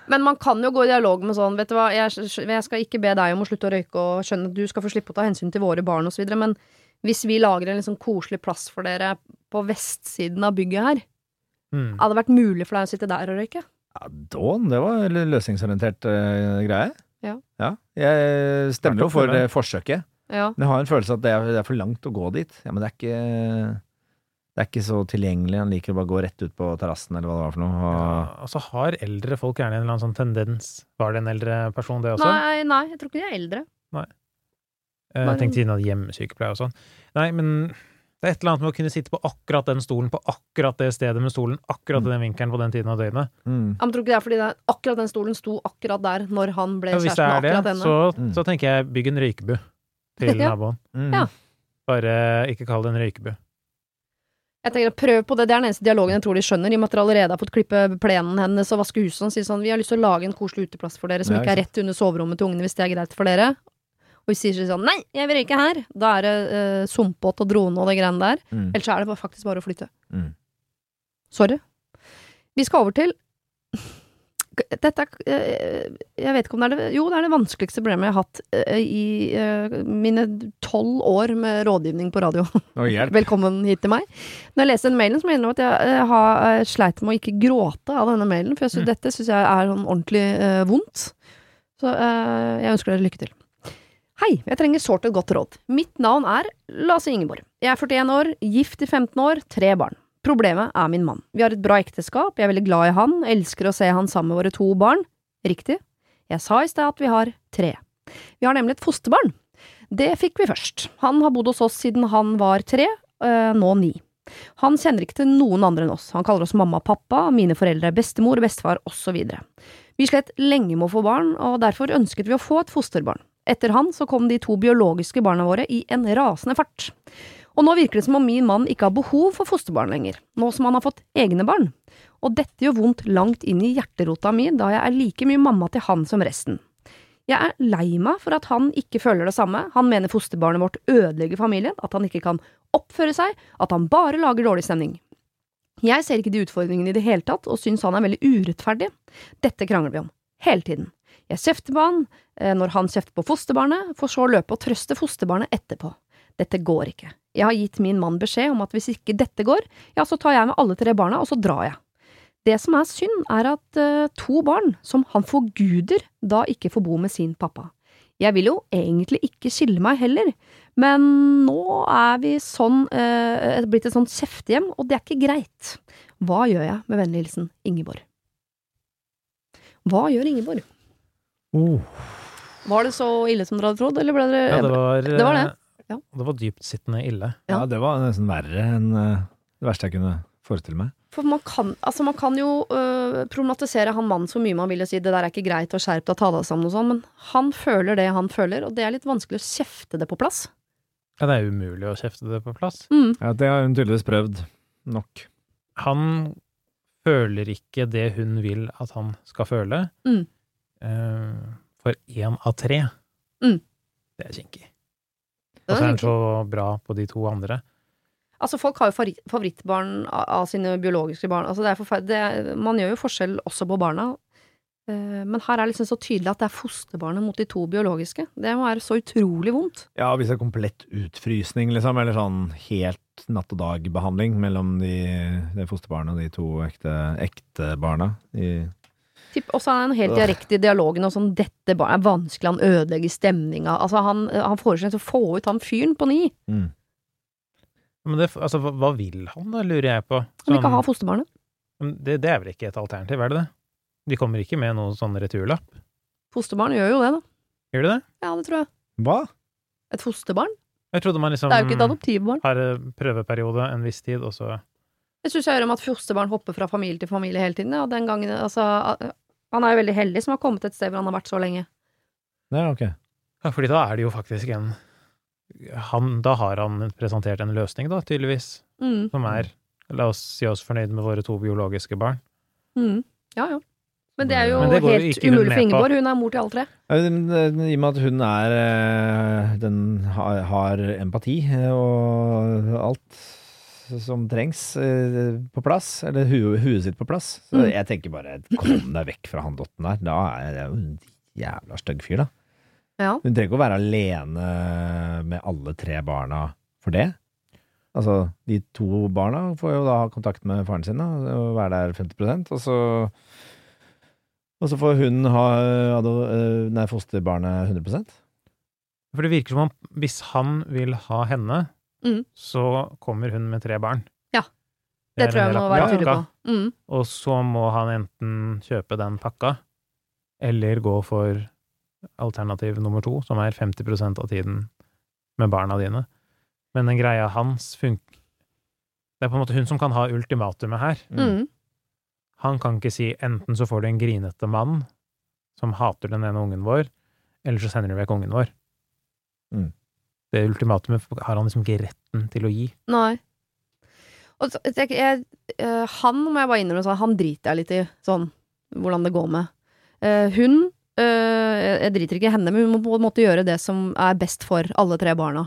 Men man kan jo gå i dialog med sånn, vet du hva, jeg, jeg skal ikke be deg om å slutte å røyke og skjønne at du skal få slippe å ta hensyn til våre barn osv., men hvis vi lager en liksom koselig plass for dere på vestsiden av bygget her, mm. hadde det vært mulig for deg å sitte der og røyke? Ja, Dawn, det var en løsningsorientert uh, greie. Ja. Jeg stemmer jo for det forsøket. Ja. Men jeg har en følelse at det er, det er for langt å gå dit. Ja, men det er ikke Det er ikke så tilgjengelig. Han liker å bare gå rett ut på terrassen, eller hva det var for noe. Og, Ja, og så har eldre folk gjerne en eller annen sånn tendens Var det en eldre person, det også? Nei, nei, jeg tror ikke de er eldre. Eh, Jeg tenkte siden av hjemmesykepleie og sånn. Nei, men det er et eller annet med å kunne sitte på akkurat den stolen på akkurat det stedet med stolen, akkurat i den vinkelen på den tiden av døgnet. mm. Ja, men tror ikke det er fordi det akkurat den stolen sto akkurat der når han ble Ja, hvis det kjæreste er med det, akkurat henne. så, Mm. så tenker jeg bygg en røykebu til Ja. naboen. Mm. Ja. Bare ikke kall det en røykebu. Jeg tenker Prøv på det, det er den eneste dialogen jeg tror de skjønner, i og med at dere allerede har fått klippe plenen hennes og vaske huset og sier sånn Vi har lyst til å lage en koselig uteplass for dere som Ja, ikke er rett under soverommet til ungene, hvis det er greit for dere. Og vi sier sånn Nei, jeg vil ikke her! Da er det uh, sumpete og drone og det greiene der. Mm. Ellers er det faktisk bare å flytte. Mm. Sorry. Vi skal over til dette er eh, Jeg vet ikke om det er det Jo, det er det vanskeligste problemet jeg har hatt eh, i eh, mine tolv år med rådgivning på radio. Velkommen hit til meg. Når jeg leser den mailen, så må jeg innrømme at jeg eh, har eh, sleit med å ikke gråte av denne mailen, for jeg synes, Mm. dette syns jeg er sånn ordentlig eh, vondt. Så eh, jeg ønsker dere lykke til. Hei, jeg trenger sårt et godt råd. Mitt navn er Lasse Ingeborg. Jeg er 41 år, gift i 15 år, tre barn. Problemet er min mann. Vi har et bra ekteskap, jeg er veldig glad i han, elsker å se han sammen med våre to barn. Riktig. Jeg sa i sted at vi har tre. Vi har nemlig et fosterbarn. Det fikk vi først. Han har bodd hos oss siden han var tre, øh, nå ni. Han kjenner ikke til noen andre enn oss. Han kaller oss mamma og pappa, mine foreldre er bestemor bestefar, osv. Vi slet lenge med å få barn, og derfor ønsket vi å få et fosterbarn. Etter han så kom de to biologiske barna våre i en rasende fart. Og nå virker det som om min mann ikke har behov for fosterbarn lenger, nå som han har fått egne barn. Og dette gjør vondt langt inn i hjerterota mi, da jeg er like mye mamma til han som resten. Jeg er lei meg for at han ikke føler det samme, han mener fosterbarnet vårt ødelegger familien, at han ikke kan oppføre seg, at han bare lager dårlig stemning. Jeg ser ikke de utfordringene i det hele tatt, og syns han er veldig urettferdig. Dette krangler vi om, hele tiden. Jeg kjefter på han eh, når han kjefter på fosterbarnet, for så å løpe og trøste fosterbarnet etterpå. Dette går ikke. Jeg har gitt min mann beskjed om at hvis ikke dette går, ja, så tar jeg med alle tre barna, og så drar jeg. Det som er synd, er at uh, to barn, som han forguder, da ikke får bo med sin pappa. Jeg vil jo egentlig ikke skille meg heller, men nå er vi sånn, uh, blitt et sånt kjeftehjem, og det er ikke greit. Hva gjør jeg? Med vennlig hilsen Ingeborg. Hva gjør Ingeborg? Oh. Var det så ille som dere hadde trodd, eller ble dere Ja, det var, det var det. eh, Ja. Det var dyptsittende ille. Ja. Ja. det var nesten verre enn eh, det verste jeg kunne forestille meg. For man kan, altså man kan jo øh, problematisere han mannen så mye man vil og si det der er ikke greit og skjerp deg og ta deg sammen og sånn, men han føler det han føler, og det er litt vanskelig å kjefte det på plass. Ja, det er umulig å kjefte det på plass. Mm. Ja, Det har hun tydeligvis prøvd nok. Han føler ikke det hun vil at han skal føle. Mm. Eh, for én av tre. Mm. Det er kinkig. Og så er den så bra på de to andre. Altså Folk har jo favorittbarn av, sine biologiske barn. Altså det det man gjør jo forskjell også på barna. Eh, men her er det liksom så tydelig at det er fosterbarnet mot de to biologiske. Det må være så utrolig vondt. Ja, hvis det er komplett utfrysning, liksom, eller sånn helt natt og dag-behandling mellom de, det fosterbarnet og de to ekte, ekte barna. I, Og så er han helt direkte i dialogen og sånn 'dette er vanskelig, han ødelegger stemninga'. Altså Han, han foreslår å få ut han fyren på ni, mm. Men det, altså, hva, hva vil han, da, lurer jeg på? Han vil ikke ha fosterbarnet. Det, det er vel ikke et alternativ, er det det? De kommer ikke med noen sånn returlapp? Fosterbarn gjør jo det, da. Gjør de det? Ja, det tror jeg. Hva? Et fosterbarn? Jeg trodde man liksom Det er jo ikke et adoptivbarn. har prøveperiode en viss tid, og så Jeg syns jeg hører om at fosterbarn hopper fra familie til familie hele tiden. Ja, og den gangen, altså, han er jo veldig heldig som har kommet et sted hvor han har vært så lenge. Ja, ok. Ja, fordi da er det jo faktisk en han, Da har han presentert en løsning, da, tydeligvis, Mm, som er La oss si oss fornøyd med våre to biologiske barn. mm. Ja, ja. Men det er jo det helt umulig for. Ingeborg. Hun er mor til alle tre. I og med at hun er eh, Den har, har empati eh, og alt som trengs eh, på plass, eller hu, huet sitt på plass. Så Mm. jeg tenker bare kom deg vekk fra han dotten der. Da er det jo en jævla stygg fyr, da. Ja. Hun trenger ikke å være alene med alle tre barna for det. Altså, de to barna får jo da ha kontakt med faren sin da, og være der 50% og så og så får hun ha ado- eh, nei, fosterbarnet 100% For det virker som om hvis han vil ha henne, Mm. så kommer hun med tre barn. Ja. Det tror jeg må være på. Mm. Og så må han enten kjøpe den pakka, eller gå for alternativ nummer to, som er 50% av tiden med barna dine. Men den greia hans funker Det er på en måte hun som kan ha ultimatumet her. Mm. Han kan ikke si enten så får du en grinete mann som hater den ene ungen vår, eller så sender du vekk ungen vår. Mm. Det ultimatumet har han liksom ikke retten til å gi. Nei. Og jeg, jeg, eh, han må jeg bare innrømme, han driter jeg litt i, sånn, hvordan det går med. Eh, hun eh, jeg, driter ikke i henne, men hun må på en måte gjøre det som er best for alle tre barna.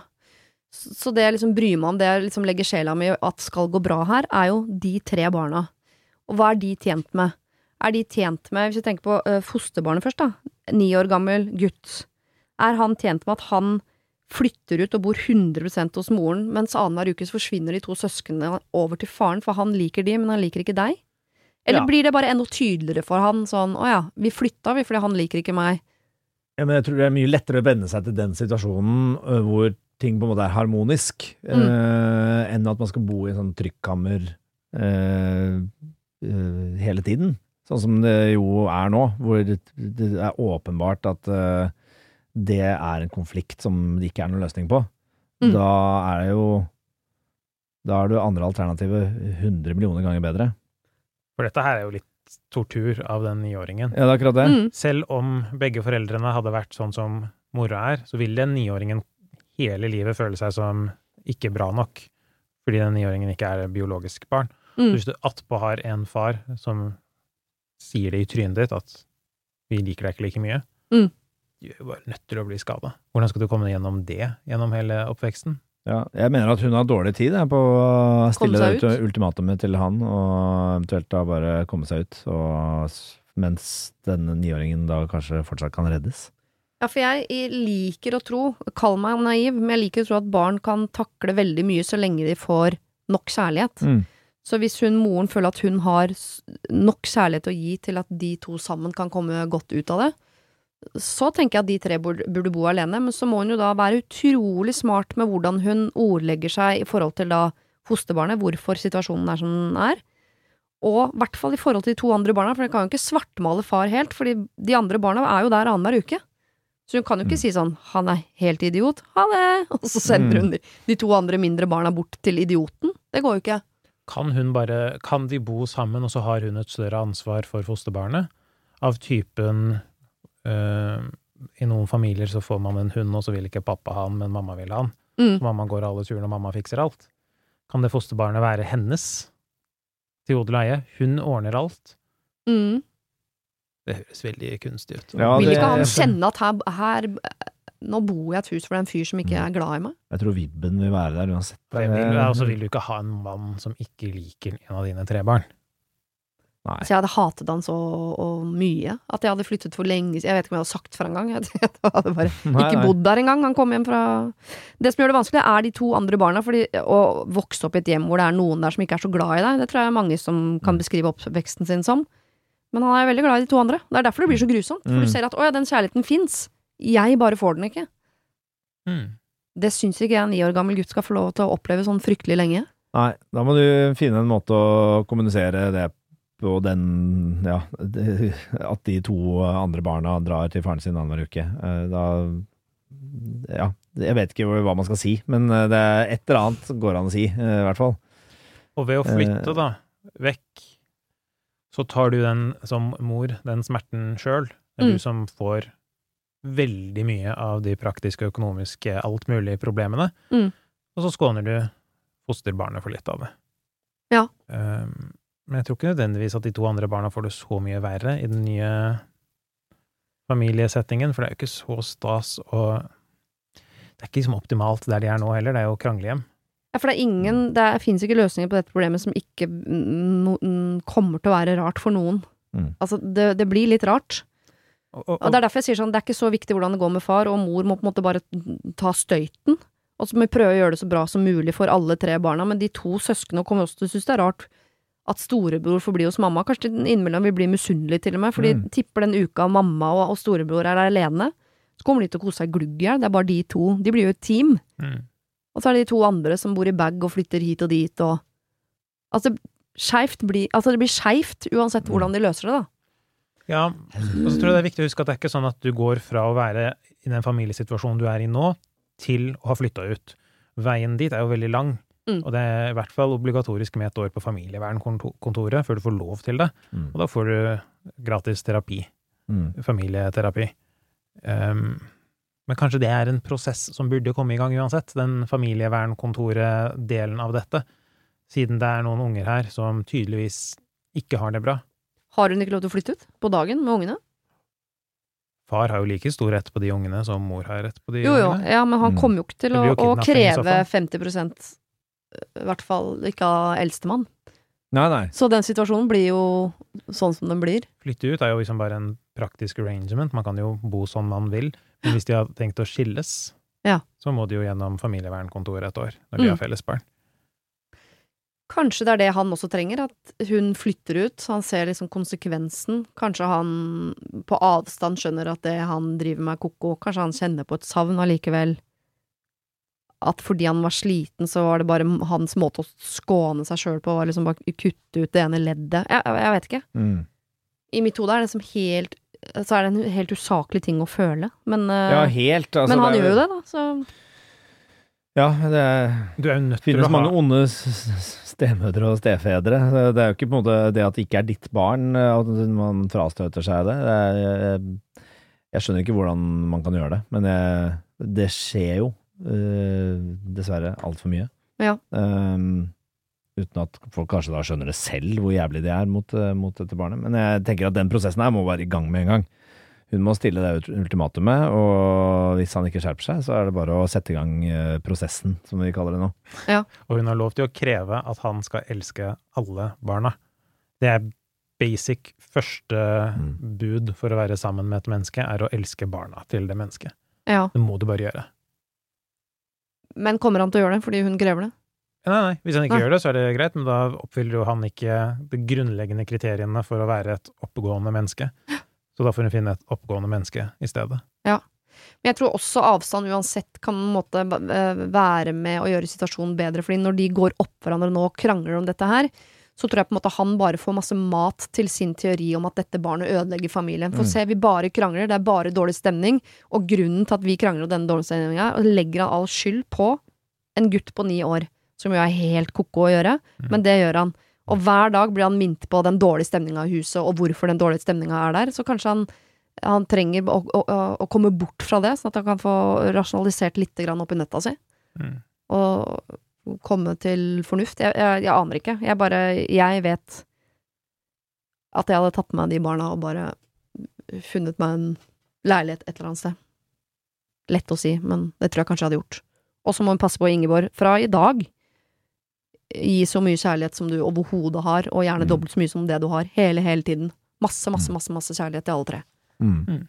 Så, det jeg liksom bryr meg om, det jeg liksom legger sjela mi at skal gå bra her, er jo de tre barna. Og hva er de tjent med? Er de tjent med, hvis vi tenker på fosterbarnet først, da, ni år gammel gutt, er han tjent med at han flytter ut og bor 100% hos moren, mens annenhver uke så forsvinner de to søsknene over til faren, for han liker de, men han liker ikke deg? Eller Ja. blir det bare enda tydeligere for han, sånn å ja, vi flytta vi fordi han liker ikke meg? Ja, men jeg tror det er mye lettere å venne seg til den situasjonen hvor ting på en måte er harmonisk, Mm. ø, enn at man skal bo i en sånn trykkammer ø, ø, hele tiden. Sånn som det jo er nå, hvor det, det er åpenbart at det er en konflikt som det ikke er noen løsning på. Mm. Da er det jo Da er det andre alternativet 100 millioner ganger bedre. For dette her er jo litt tortur av den niåringen. Ja, det er akkurat det. Mm. Selv om begge foreldrene hadde vært sånn som mora er, så vil den niåringen hele livet føle seg som ikke bra nok, fordi den niåringen ikke er biologisk barn. Så Mm. hvis du attpå har en far som sier det i trynet ditt, at vi liker deg ikke like mye, Mm. Du er jo bare nødt til å bli skada. Hvordan skal du komme gjennom det gjennom hele oppveksten? Ja, jeg mener at hun har dårlig tid på å stille det ut. ultimatumet til han, og eventuelt da bare komme seg ut. Og, mens denne niåringen da kanskje fortsatt kan reddes. Ja, for jeg liker å tro, kall meg naiv, men jeg liker å tro at barn kan takle veldig mye så lenge de får nok kjærlighet. Mm. Så hvis hun moren føler at hun har nok kjærlighet å gi til at de to sammen kan komme godt ut av det, så tenker jeg at de tre burde, bo alene, men så må hun jo da være utrolig smart med hvordan hun ordlegger seg i forhold til da fosterbarnet, hvorfor situasjonen er som den er. Og i hvert fall i forhold til de to andre barna, for hun kan jo ikke svartmale far helt, fordi de andre barna er jo der annenhver uke. Så hun kan jo ikke Mm. si sånn 'han er helt idiot', ha det, og så sender hun de, de to andre mindre barna bort til idioten. Det går jo ikke. Kan hun bare Kan de bo sammen, og så har hun et større ansvar for fosterbarnet? Av typen I noen familier så får man en hund, og så vil ikke pappa ha den, men mamma vil ha den. Mm. Så mamma går alle turene, og mamma fikser alt. Kan det fosterbarnet være hennes? Til odel og eie? Hun ordner alt? Mm. Det høres veldig kunstig ut. Ja, Vil ikke han kjenne at her, her Nå bor jeg i et hus hvor det er en fyr som ikke er glad i meg? Jeg tror vibben vil være der uansett. For og så vil du ikke ha en mann som ikke liker en av dine tre barn. Nei. Så jeg hadde hatet han så og mye. At jeg hadde flyttet for lenge. Jeg vet ikke om jeg hadde sagt fra engang. Jeg hadde bare ikke bodd der engang. Han kom hjem fra Det som gjør det vanskelig, er de to andre barna. Fordi å vokse opp i et hjem hvor det er noen der som ikke er så glad i deg, det tror jeg er mange som kan Mm. beskrive oppveksten sin som. Men han er veldig glad i de to andre. Det er derfor det blir så grusomt. For Mm. du ser at å ja, den kjærligheten fins. Jeg bare får den ikke. Mm. Det syns ikke jeg en ni år gammel gutt skal få lov til å oppleve sånn fryktelig lenge. Nei, da må du finne en måte å kommunisere det på den Ja, det, at de to andre barna drar til faren sin annenhver uke. Eh, Da Ja, jeg vet ikke hva man skal si, men eh, det er et eller annet går an å si, eh, i hvert fall. Og ved å flytte da, vekk, så tar du den som mor, den smerten sjøl. Det er Mm. du som får veldig mye av de praktiske, økonomiske, alt mulig problemene. Mm. Og så skåner du fosterbarnet for litt av det. Ja. Um, men jeg tror ikke nødvendigvis at de to andre barna får det så mye verre i den nye familiesettingen, for det er jo ikke så stas og Det er ikke liksom optimalt der de er nå heller, det er jo kranglehjem. Ja, for det er ingen Det fins ikke løsninger på dette problemet som ikke mm, mm, kommer til å være rart for noen. Mm. Altså, det, det blir litt rart. Og, og, Og det er derfor jeg sier sånn, det er ikke så viktig hvordan det går med far, og mor må på en måte bare ta støyten. Og så må vi prøve å gjøre det så bra som mulig for alle tre barna, men de to søsknene kommer også til å synes det er rart at storebror får bli hos mamma. Kanskje innimellom vil bli misunnelige til og med, for de Mm. tipper den uka mamma og, og storebror er alene, så kommer de til å kose seg glugg i hjel. Det er bare de to. De blir jo et team. mm. Og så er det de to andre som bor i bag og flytter hit og dit og Altså, blir Altså, det blir skeivt uansett hvordan de løser det, da. Ja, og så tror jeg det er viktig å huske at det er ikke sånn at du går fra å være i den familiesituasjonen du er i nå, til å ha flytta ut. Veien dit er jo veldig lang, Mm. og det er i hvert fall obligatorisk med et år på familievernkontoret før du får lov til det. Mm. Og da får du gratis terapi, Mm. familieterapi. Um, men kanskje det er en prosess som burde komme i gang uansett, den familievernkontoret-delen av dette, siden det er noen unger her som tydeligvis ikke har det bra. Har hun ikke lov til å flytte ut på dagen med ungene? Far har jo like stor rett på de ungene som mor har rett på de Jo, jo, ungene. ja, men han Mm. kommer jo ikke til å, å kreve fall. 50 i hvert fall ikke av eldstemann. Nei, nei. Så den situasjonen blir jo sånn som den blir. Flytte ut er jo liksom bare en praktisk arrangement, man kan jo bo som man vil, men hvis de har tenkt å skilles, Ja. så må de jo gjennom familievernkontoret et år, når de Mm. har felles barn. Kanskje det er det han også trenger, at hun flytter ut. så Han ser liksom konsekvensen. Kanskje han på avstand skjønner at det han driver med er ko-ko. Kanskje han kjenner på et savn allikevel. At fordi han var sliten, så var det bare hans måte å skåne seg sjøl på, var liksom bare kutte ut det ene leddet. Jeg, jeg, vet ikke. Mm. I mitt hode er det som helt Så er det en helt usaklig ting å føle. Men, eh, Ja, helt. Altså, men han det er gjør jo det, da. Så Ja, det er Du er nødt finnes til å mange ha onde stemødre og stefedre. Det er jo ikke på en måte det at det ikke er ditt barn, at man frastøter seg det. det er, jeg, jeg skjønner ikke hvordan man kan gjøre det, men jeg, det skjer jo eh, dessverre altfor mye. Ja. Um, uten at folk kanskje da skjønner det selv, hvor jævlig det er mot, eh, mot dette barnet. Men jeg tenker at den prosessen her må være i gang med en gang. Hun må stille det ultimatumet, og hvis han ikke skjerper seg, så er det bare å sette i gang eh, prosessen, som vi kaller det nå. Og hun har lov til å kreve at han skal elske alle barna. Det er basic første Mm. bud for å være sammen med et menneske, er å elske barna til det mennesket. ja. Det må du bare gjøre. Men kommer han til å gjøre det fordi hun krever det? Nei, nei, hvis han ikke Nei. gjør det, så er det greit, men da oppfyller jo han ikke de grunnleggende kriteriene for å være et oppegående menneske. Så da får hun finne et oppegående menneske i stedet. Ja. Men jeg tror også avstand uansett kan måte eh, være med å gjøre situasjonen bedre, fordi når de går opp hverandre nå og krangler om dette her, så tror jeg på en måte han bare får masse mat til sin teori om at dette barnet ødelegger familien. For Mm. se, vi bare krangler, det er bare dårlig stemning, og grunnen til at vi krangler og denne dårlige stemninga, legger han all skyld på en gutt på ni år, som jo er helt ko-ko å gjøre, Mm. men det gjør han. Og hver dag blir han minnet på den dårlige stemninga i huset, og hvorfor den dårlige stemninga er der. Så kanskje han, han trenger å, å, å- komme bort fra det, sånn at han kan få rasjonalisert litt opp oppi nøtta si. Mm. Og komme til fornuft. Jeg, jeg, jeg aner ikke. Jeg bare Jeg vet at jeg hadde tatt med de barna og bare funnet meg en leilighet et eller annet sted. Lett å si, men det tror jeg kanskje jeg hadde gjort. Og så må hun passe på Ingeborg fra i dag. Gi så mye kjærlighet som du overhodet har, og gjerne Mm. dobbelt så mye som det du har, hele, hele tiden. Masse, masse, masse, masse kjærlighet til alle tre. Mm.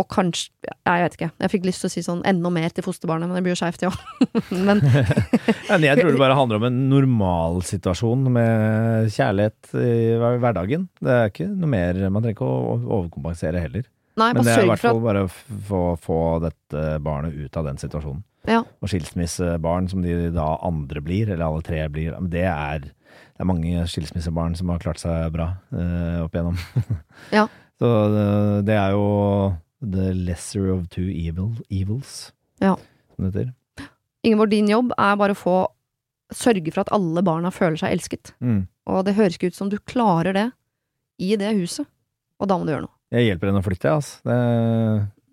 Og kanskje Jeg vet ikke. Jeg fikk lyst til å si sånn enda mer til fosterbarnet, men det blir jo skeivt, ja. men men jeg tror det bare handler om en normalsituasjon med kjærlighet i hverdagen. Det er ikke noe mer Man trenger ikke å overkompensere heller. nei, Men det er i hvert fall bare å få, få dette barnet ut av den situasjonen. Ja. Og skilsmissebarn, som de da andre blir, eller alle tre blir, det er, det er mange skilsmissebarn som har klart seg bra eh, opp igjennom. Ja. Så det, det er jo the lesser of two evil, evils, Ja. som det heter. Ingeborg, din jobb er bare å få sørge for at alle barna føler seg elsket. Mm. Og det høres ikke ut som du klarer det i det huset. Og da må du gjøre noe. Jeg hjelper henne å flytte, jeg, altså. Det,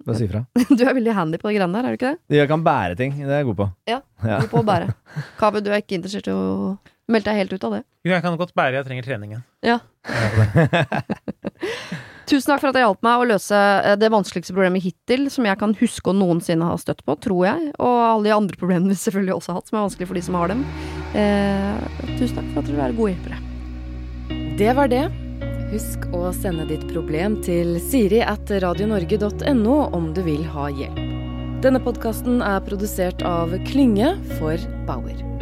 bare si ifra. Du er veldig handy på de greiene der, er du ikke det? Jeg kan bære ting, det er jeg god på. Ja, Ja. God på å bære. Kaveh, du er ikke interessert i å melde deg helt ut av det. Jo, jeg kan godt bære, jeg trenger treningen. Ja. Tusen takk for at jeg hjalp meg å løse eh, det vanskeligste problemet hittil, som jeg kan huske å noensinne ha støtt på, tror jeg. Og alle de andre problemene vi selvfølgelig også har hatt, som er vanskelig for de som har dem. Eh, tusen takk for at dere er gode hjelpere. Det var det. Husk å sende ditt problem til siri at radionorge.no om du vil ha hjelp. Denne podkasten er produsert av Klynge for Bauer.